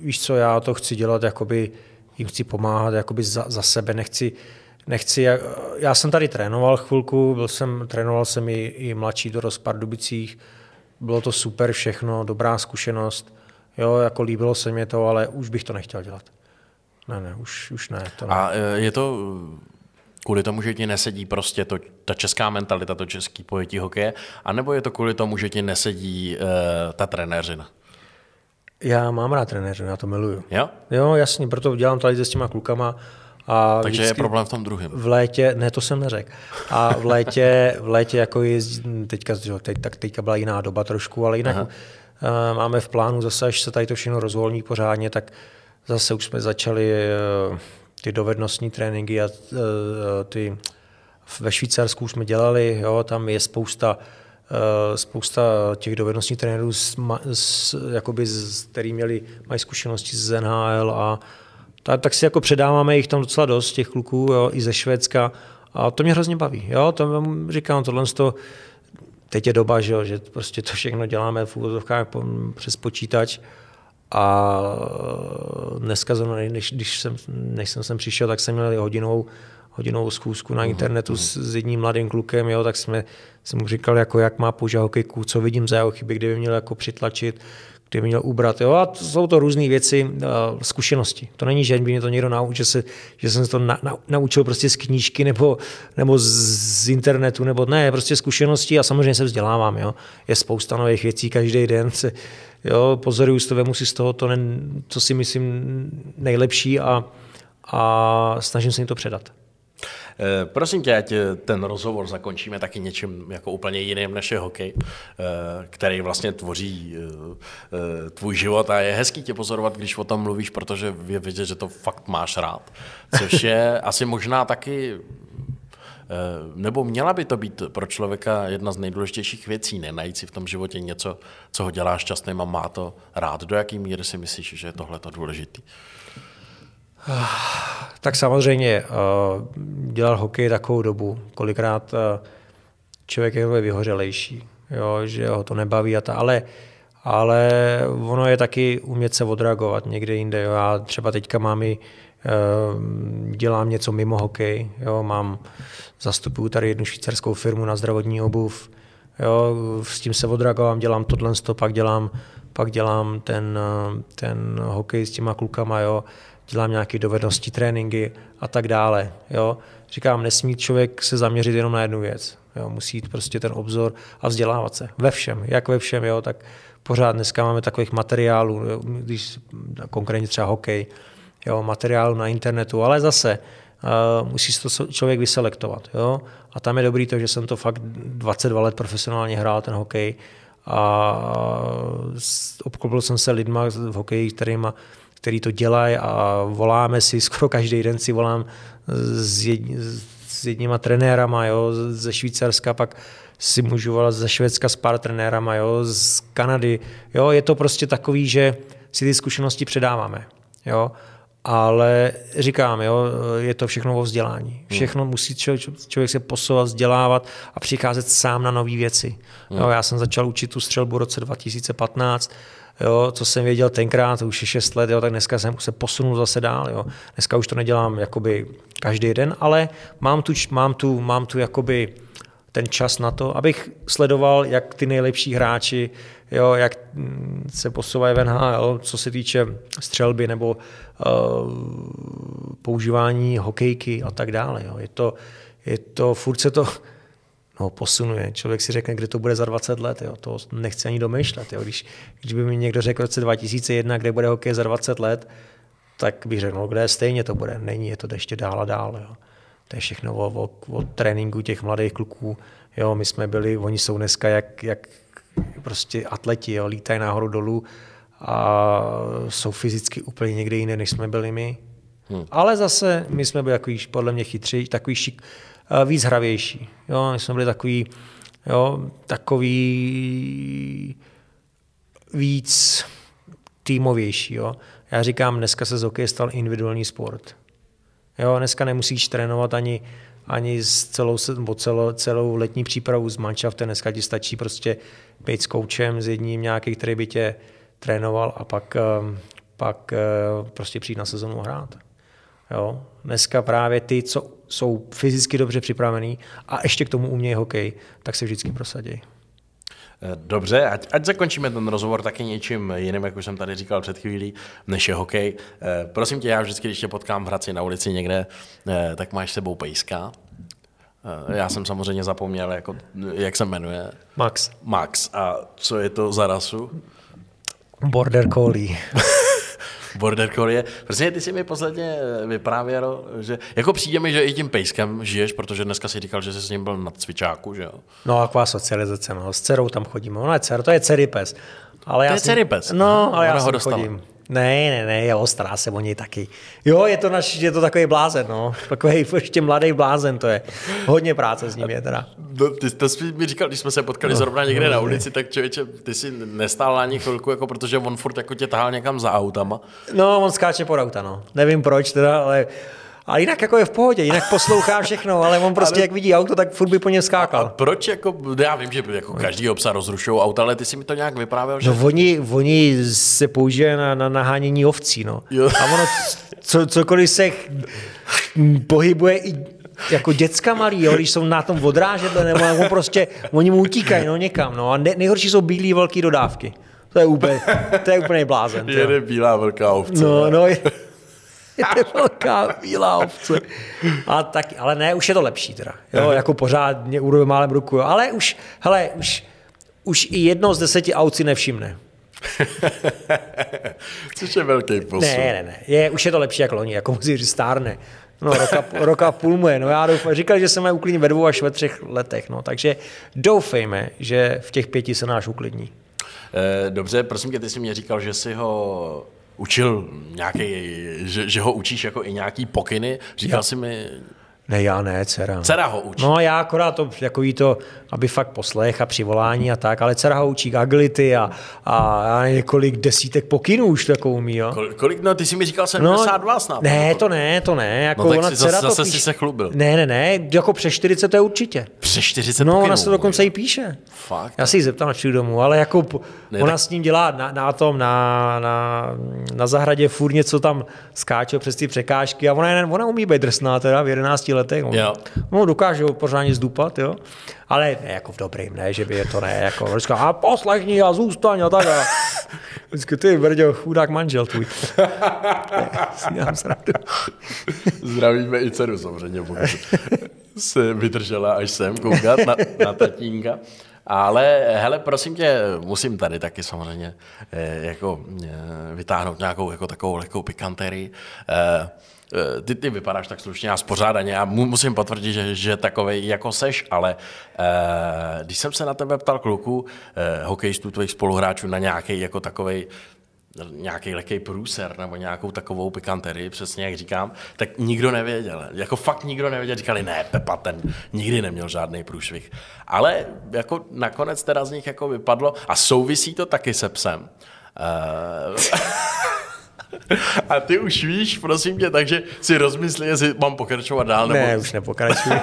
víš co, já to chci dělat, jakoby jim chci pomáhat jakoby za, za sebe, nechci, nechci, já jsem tady trénoval chvilku, byl jsem, trénoval jsem i, i mladší do Pardubicích, bylo to super všechno, dobrá zkušenost, jo, jako líbilo se mi to, ale už bych to nechtěl dělat. Ne, ne, už, už ne. To ne. A e, je to kvůli tomu, že ti nesedí prostě to, ta česká mentalita, to český pojetí hokeje, anebo je to kvůli tomu, že ti nesedí uh, ta trenéřina? Já mám rád trenéřinu, já to miluju. Jo? Jo, jasně, proto dělám tady s těma klukama, a Takže je problém v tom druhém. V létě, ne, to jsem neřekl. A v létě, v létě jako jezdí, teďka, teď, tak teďka byla jiná doba trošku, ale jinak Aha. Uh, máme v plánu zase, až se tady to všechno rozvolní pořádně, tak zase už jsme začali uh, ty dovednostní tréninky a uh, ty ve Švýcarsku jsme dělali, jo, tam je spousta spousta těch dovednostních trenérů, s, s, jakoby, s, který měli, mají zkušenosti z NHL a tak, tak si jako předáváme jich tam docela dost, těch kluků, jo, i ze Švédska. A to mě hrozně baví. Jo? To říkám, tohle to, teď je doba, že, jo, že prostě to všechno děláme v úvodovkách přes počítač. A dneska, než, když jsem, než jsem sem přišel, tak jsem měl hodinou, hodinovou schůzku na mhm, internetu s, s jedním mladým klukem, jo, tak jsme, jsem mu říkal, jako, jak má použít hokejku, co vidím za jeho chyby, kdyby měl jako přitlačit, by měl ubrat. Jo? A to jsou to různé věci, uh, zkušenosti. To není, že by mě to někdo naučil, že, že jsem se to na, na, naučil prostě z knížky nebo, nebo z, internetu, nebo ne, prostě zkušenosti a samozřejmě se vzdělávám. Jo? Je spousta nových věcí každý den. Se, jo, pozoruju to, vemu si z toho, to, ne, co si myslím nejlepší a, a snažím se jim to předat. Eh, prosím tě, ať eh, ten rozhovor zakončíme taky něčím jako úplně jiným než je hokej, eh, který vlastně tvoří tvůj život a je hezký tě pozorovat, když o tom mluvíš, protože je vidět, že to fakt máš rád. Což je asi možná taky nebo měla by to být pro člověka jedna z nejdůležitějších věcí, ne najít si v tom životě něco, co ho dělá šťastným a má to rád. Do jaký míry si myslíš, že je tohle to důležitý? Tak samozřejmě dělal hokej takovou dobu, kolikrát člověk je vyhořelejší, jo, že ho to nebaví a ta, ale ale ono je taky umět se odreagovat někde jinde. Jo. Já třeba teďka mám i, eh, dělám něco mimo hokej, jo. mám, zastupuju tady jednu švýcarskou firmu na zdravotní obuv, jo. s tím se odreagovám, dělám tohle, pak dělám, pak dělám ten, eh, ten hokej s těma klukama, jo. Dělám nějaké dovednosti, tréninky a tak dále. Jo. Říkám, nesmí člověk se zaměřit jenom na jednu věc. Jo. Musí jít prostě ten obzor a vzdělávat se. Ve všem, jak ve všem, jo, tak pořád dneska máme takových materiálů, když konkrétně třeba hokej, jo, materiálu na internetu, ale zase uh, musí to člověk vyselektovat. Jo? A tam je dobrý to, že jsem to fakt 22 let profesionálně hrál, ten hokej, a obklopil jsem se lidma v hokeji, kterýma, který to dělají a voláme si, skoro každý den si volám s, jedni, s jedníma trenérama jo, ze Švýcarska, pak si můžu volat ze Švédska s pár trenérama, jo, z Kanady. Jo, je to prostě takový, že si ty zkušenosti předáváme. Jo. Ale říkám, jo, je to všechno o vzdělání. Hmm. Všechno musí člověk, člověk se posouvat, vzdělávat a přicházet sám na nové věci. Jo, já jsem začal učit tu střelbu v roce 2015, jo, co jsem věděl tenkrát, to už je 6 let, jo, tak dneska jsem se posunul zase dál. Jo. Dneska už to nedělám jakoby každý den, ale mám tu, mám tu, mám tu jakoby ten čas na to, abych sledoval, jak ty nejlepší hráči, jo, jak mm, se posouvají v NHL, co se týče střelby nebo uh, používání hokejky a tak dále. Jo. Je, to, je to, furt se to no, posunuje. Člověk si řekne, kde to bude za 20 let. Jo. To nechce ani domýšlet. Jo. Když, když by mi někdo řekl v roce 2001, kde bude hokej za 20 let, tak bych řekl, no, kde stejně to bude. Není, je to ještě dál a dál. Jo. To je všechno o, o, o tréninku těch mladých kluků. Jo, my jsme byli, oni jsou dneska jak, jak prostě atleti, jo, lítají nahoru dolů a jsou fyzicky úplně někde jiné, než jsme byli my. Hmm. Ale zase my jsme byli takový, podle mě chytří, takový šik, víc hravější. Jo, my jsme byli takový, jo, takový víc týmovější. Jo. Já říkám, dneska se z hokeje stal individuální sport. Jo, dneska nemusíš trénovat ani, ani s celou, celou, celou letní přípravu z manšaftem. Dneska ti stačí prostě být s koučem, s jedním nějaký, který by tě trénoval a pak, ehm, pak eh, prostě přijít na sezonu hrát. Jo? Dneska právě ty, co jsou fyzicky dobře připravený a ještě k tomu umějí hokej, tak se vždycky prosadí. Dobře, ať, ať zakončíme ten rozhovor taky něčím jiným, jak už jsem tady říkal před chvílí, než je hokej. Eh, prosím tě, já vždycky, když tě potkám v Hradci na ulici někde, eh, tak máš sebou pejska. Eh, já jsem samozřejmě zapomněl, jako, jak se jmenuje. Max. Max. A co je to za rasu? Border Collie. Border Collie. Prostě ty si mi posledně vyprávěl, že jako přijde mi, že i tím pejskem žiješ, protože dneska si říkal, že jsi s ním byl na cvičáku, že jo? No, taková socializace, no. S dcerou tam chodíme. Ona je dcer, to je dcery pes. Ale to já je dcery pes. No, ale já ho chodím. Ne, ne, ne, je ostrá se o něj taky. Jo, je to, naš, je to takový blázen, no. Takový ještě mladý blázen to je. Hodně práce s ním je teda. No, ty, to jsi mi říkal, když jsme se potkali no, zrovna někde no, na ulici, tak člověče, ty si nestál ani chvilku, jako protože on furt jako tě tahal někam za autama. No, on skáče pod auta, no. Nevím proč teda, ale a jinak jako je v pohodě, jinak poslouchá všechno, ale on prostě, ale... jak vidí auto, tak furt by po něm skákal. A, proč jako, já vím, že jako každý obsa rozrušují auta, ale ty si mi to nějak vyprávěl, že... No oni, oni se použije na, na nahánění ovcí, no. Jo. A ono, co, cokoliv se pohybuje i jako děcka malý, jo, když jsou na tom odrážedle, nebo jako prostě, oni mu utíkají no, někam. No. A ne, nejhorší jsou bílé velké dodávky. To je úplně, to je úplně blázen. Jede bílá velká ovce. No, no, je, je velká bílá ovce. A tak, ale ne, už je to lepší teda. Jo, jako pořád mě urve málem ruku. Jo. Ale už, hele, už, už i jedno z deseti aut si nevšimne. Což je velký posun. Ne, ne, ne. Je, už je to lepší jak loni, jako musí říct stárne. No, roka, roka půl mu je. No já doufám, říkali, že se mají uklidnit ve dvou až ve třech letech. No, takže doufejme, že v těch pěti se náš uklidní. Eh, dobře, prosím tě, ty jsi mě říkal, že jsi ho učil nějaký, že, že ho učíš jako i nějaký pokyny. Říkal jsi mi... Ne, já ne, dcera. Dcera ho učí. No a já akorát to, jako jí to, aby fakt poslech a přivolání a tak, ale dcera ho učí agility a, a nevím, několik desítek pokynů už to jako umí, jo. Kol- Kolik, no ty jsi mi říkal 72 snad. No, Ne, to ne, to ne. Jako No tak ona si dcera zase- to zase píše. si se chlubil. Ne, ne, ne, jako přes 40 to je určitě. Přes 40 No, pokynů. ona se to dokonce i píše. Fakt? Já si ji zeptám, až domů, ale jako Ne, ona tak- s ním dělá na, na tom, na, na, na zahradě furt něco tam skáče přes ty překážky a ona, ona umí být drsná teda v 11 letech. Jo. no dokáže ho pořádně zdupat, jo. Ale ne, jako v dobrým, ne, že by je to ne, jako on říká, a poslechni a zůstaň a tak. A vždycky ty, brďo, chudák manžel tvůj. srandu. Zdravíme i dceru samozřejmě, pokud se vydržela až sem koukat na, na tatínka. Ale hele, prosím tě, musím tady taky samozřejmě eh, jako eh, vytáhnout nějakou jako takovou lehkou pikanterii. Eh, Ty, ty vypadáš tak slušně a spořádaně a mu, musím potvrdit, že, že takovej jako seš, ale eh, když jsem se na tebe ptal kluku, eh, hokejistů, tvých spoluhráčů na nějaký jako takovej nějaký lehký průser nebo nějakou takovou pikanterii, přesně jak říkám, tak nikdo nevěděl. Jako fakt nikdo nevěděl. Říkali, ne, Pepa ten nikdy neměl žádný průšvih. Ale jako nakonec teda z nich jako vypadlo a souvisí to taky se psem. Uh, a ty už víš, prosím tě, takže si rozmysli, jestli mám pokračovat dál. Nebo... Ne, už nepokračuji.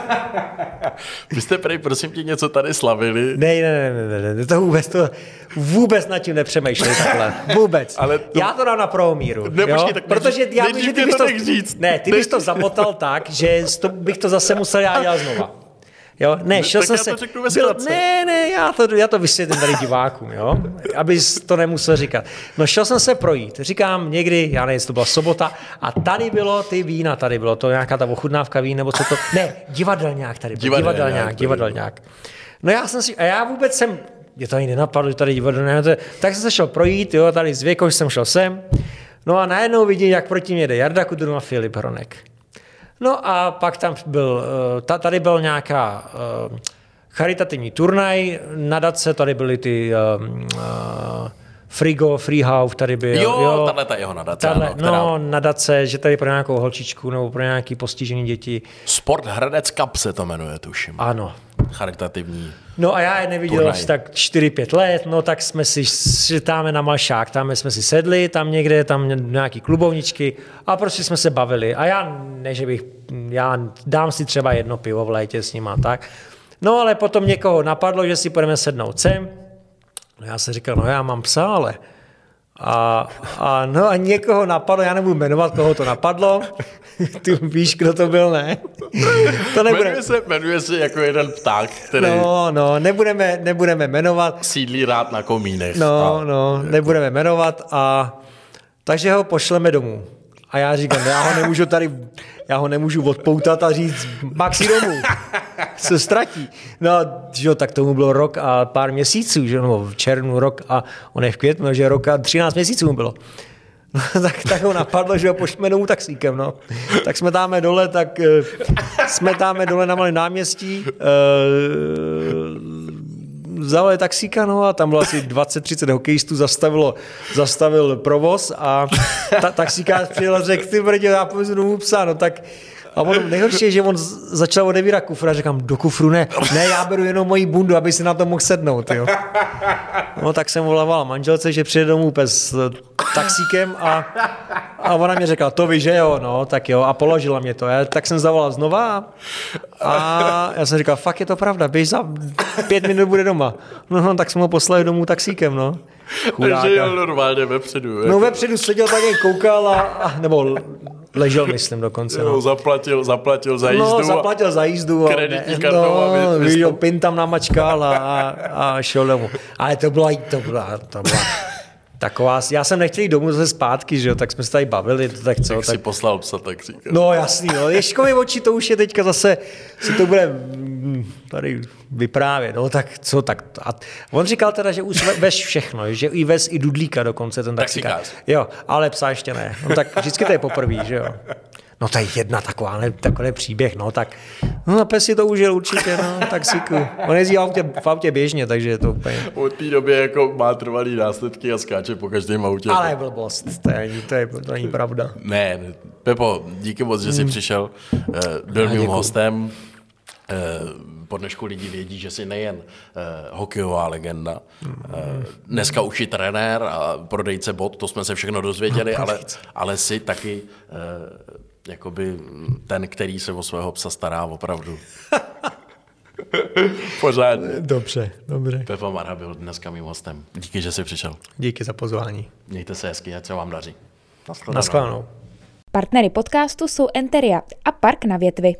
Vy jste prej, prosím tě, něco tady slavili. Ne, ne, ne, ne, ne, ne, to vůbec, to vůbec nad tím nepřemýšlej takhle. Vůbec. Ale to- Já to dám na pravou míru. Ne, jo? počkej, tak Protože já vím, že ty bys to to, říct. ne, ty bys to zamotal tak, že to, bych to zase musel já dělat znova. Jo, ne, šel tak jsem já se... to řeknu ve byl, zkratce. ne, ne, já to, já to vysvětlím tady divákům, jo, abys to nemusel říkat. No šel jsem se projít, říkám někdy, já nevím, jestli to byla sobota, a tady bylo ty vína, tady bylo to nějaká ta ochutnávka vín, nebo co to, ne, divadelňák tady byl, Divadelňák divadelňák. No já jsem si, a já vůbec jsem, mě to ani nenapadlo, že tady divadelňák, tak jsem se šel projít, jo, tady z Věkoš jsem šel sem, no a najednou vidím, jak proti mě jde Jarda Kudrun a Filip Hronek. No a pak tam byl, eh, ta- tady byl nějaká eh, charitativní turnaj, nadace, tady byly ty um, uh, Frigo, Freehouse, tady byl. Jo, tahle ta jeho nadace, Tahle, ano, která- No, nadace, že tady pro nějakou holčičku nebo pro nějaký postižený děti. Sport Hradec Cup se to jmenuje, tuším. Ano. Charitativní. No a já je neviděl Turnaj. tak 4-5 let, no tak jsme si, si táme na Malšák, tam jsme si sedli, tam někde, tam nějaký klubovničky a prostě jsme se bavili. A já, ne, že bych, já dám si třeba jedno pivo v létě s nima a tak. No ale potom někoho napadlo, že si půjdeme sednout sem. No já jsem říkal, no já mám psa, ale a, a, no a někoho napadlo, já nebudu jmenovat, koho to napadlo. Ty víš, kdo to byl, ne? To nebude. Jmenuje se, jmenuje se jako jeden pták, který no. No, nebudeme, nebudeme jmenovat. sídlí rád na komínech. No, A- no, nebudeme jmenovat a takže ho pošleme domů. A já říkám, já ho nemůžu tady, já ho nemůžu odpoutat a říct, Maxi domů, se ztratí. No, že jo, tak tomu bylo rok a pár měsíců, že nebo v červnu rok a on je v květnu, že rok a 13 měsíců mu bylo. No, tak, tak ho napadlo, že ho pošleme domů taxíkem, no. Tak jsme dáme dole, tak eh, jsme dáme dole na malém náměstí, eh, vzali taxíka, no a tam bylo asi 20-30 hokejistů, zastavilo, zastavil provoz a ta, taxíkář přijel a řekl, ty brdě, já povezu domů psa, no tak a on nejhorší je, že on začal odevírat kufr a říkám, do kufru ne, ne, já beru jenom moji bundu, aby si na to mohl sednout, jo. No tak jsem volával manželce, že přijede domů s eh, taxíkem a, a ona mě řekla, to víš, že jo, no, tak jo, a položila mě to. Já, tak jsem zavolal znova a já jsem říkal, fakt je to pravda, běž za pět minut bude doma. No, no tak jsme ho poslali domů taxíkem, no. Chudáka. Takže jel normálně vepředu. No vepředu seděl tak, jak koukal a, a nebo ležel, myslím, dokonce. no. No. Zaplatil, zaplatil za jízdu. No, a- zaplatil za jízdu. a- Kreditní ne, kartou a vy- no, vy viděl, pin tam namačkal a, a, a šel domů. Ale to byla, to byla, to byla taková, já jsem nechtěl jít domů zase zpátky, že jo, tak jsme se tady bavili, tak co, Jak tak si poslal psa, tak říkal. No jasný, no. Ježkovi oči, to už je teďka zase, si to bude mm, tady vyprávět, no tak co, tak a on říkal teda, že už ve- veš všechno, že i vez i dudlíka dokonce ten taxikář. Taxikář. Jo, ale psa ještě ne, no tak vždycky to je poprvé, že jo. No to je jedna taková, ne, takový příběh, no tak, no na pes si to užil určitě, no, taxíku. On jezdí v autě, v autě běžně, takže je to úplně... Od té doby jako má trvalý následky a skáče po každém autě. Ale blbost, to, je, to, je, to není pravda. Ne, Pepo, díky moc, že jsi hmm. přišel. Eh, byl mým hostem. Eh, po dnešku lidi vědí, že jsi nejen uh, hokejová legenda, uh, dneska už i trenér a prodejce bot, to jsme se všechno dozvěděli, no, ale, ale jsi taky uh, jakoby ten, který se o svého psa stará opravdu. Pořád. Dobře, dobře. Pepa Mara byl dneska mým hostem. Díky, že jsi přišel. Díky za pozvání. Mějte se hezky, ať se vám daří. Naschledanou. Partnery podcastu jsou Enteria a Park na větvi.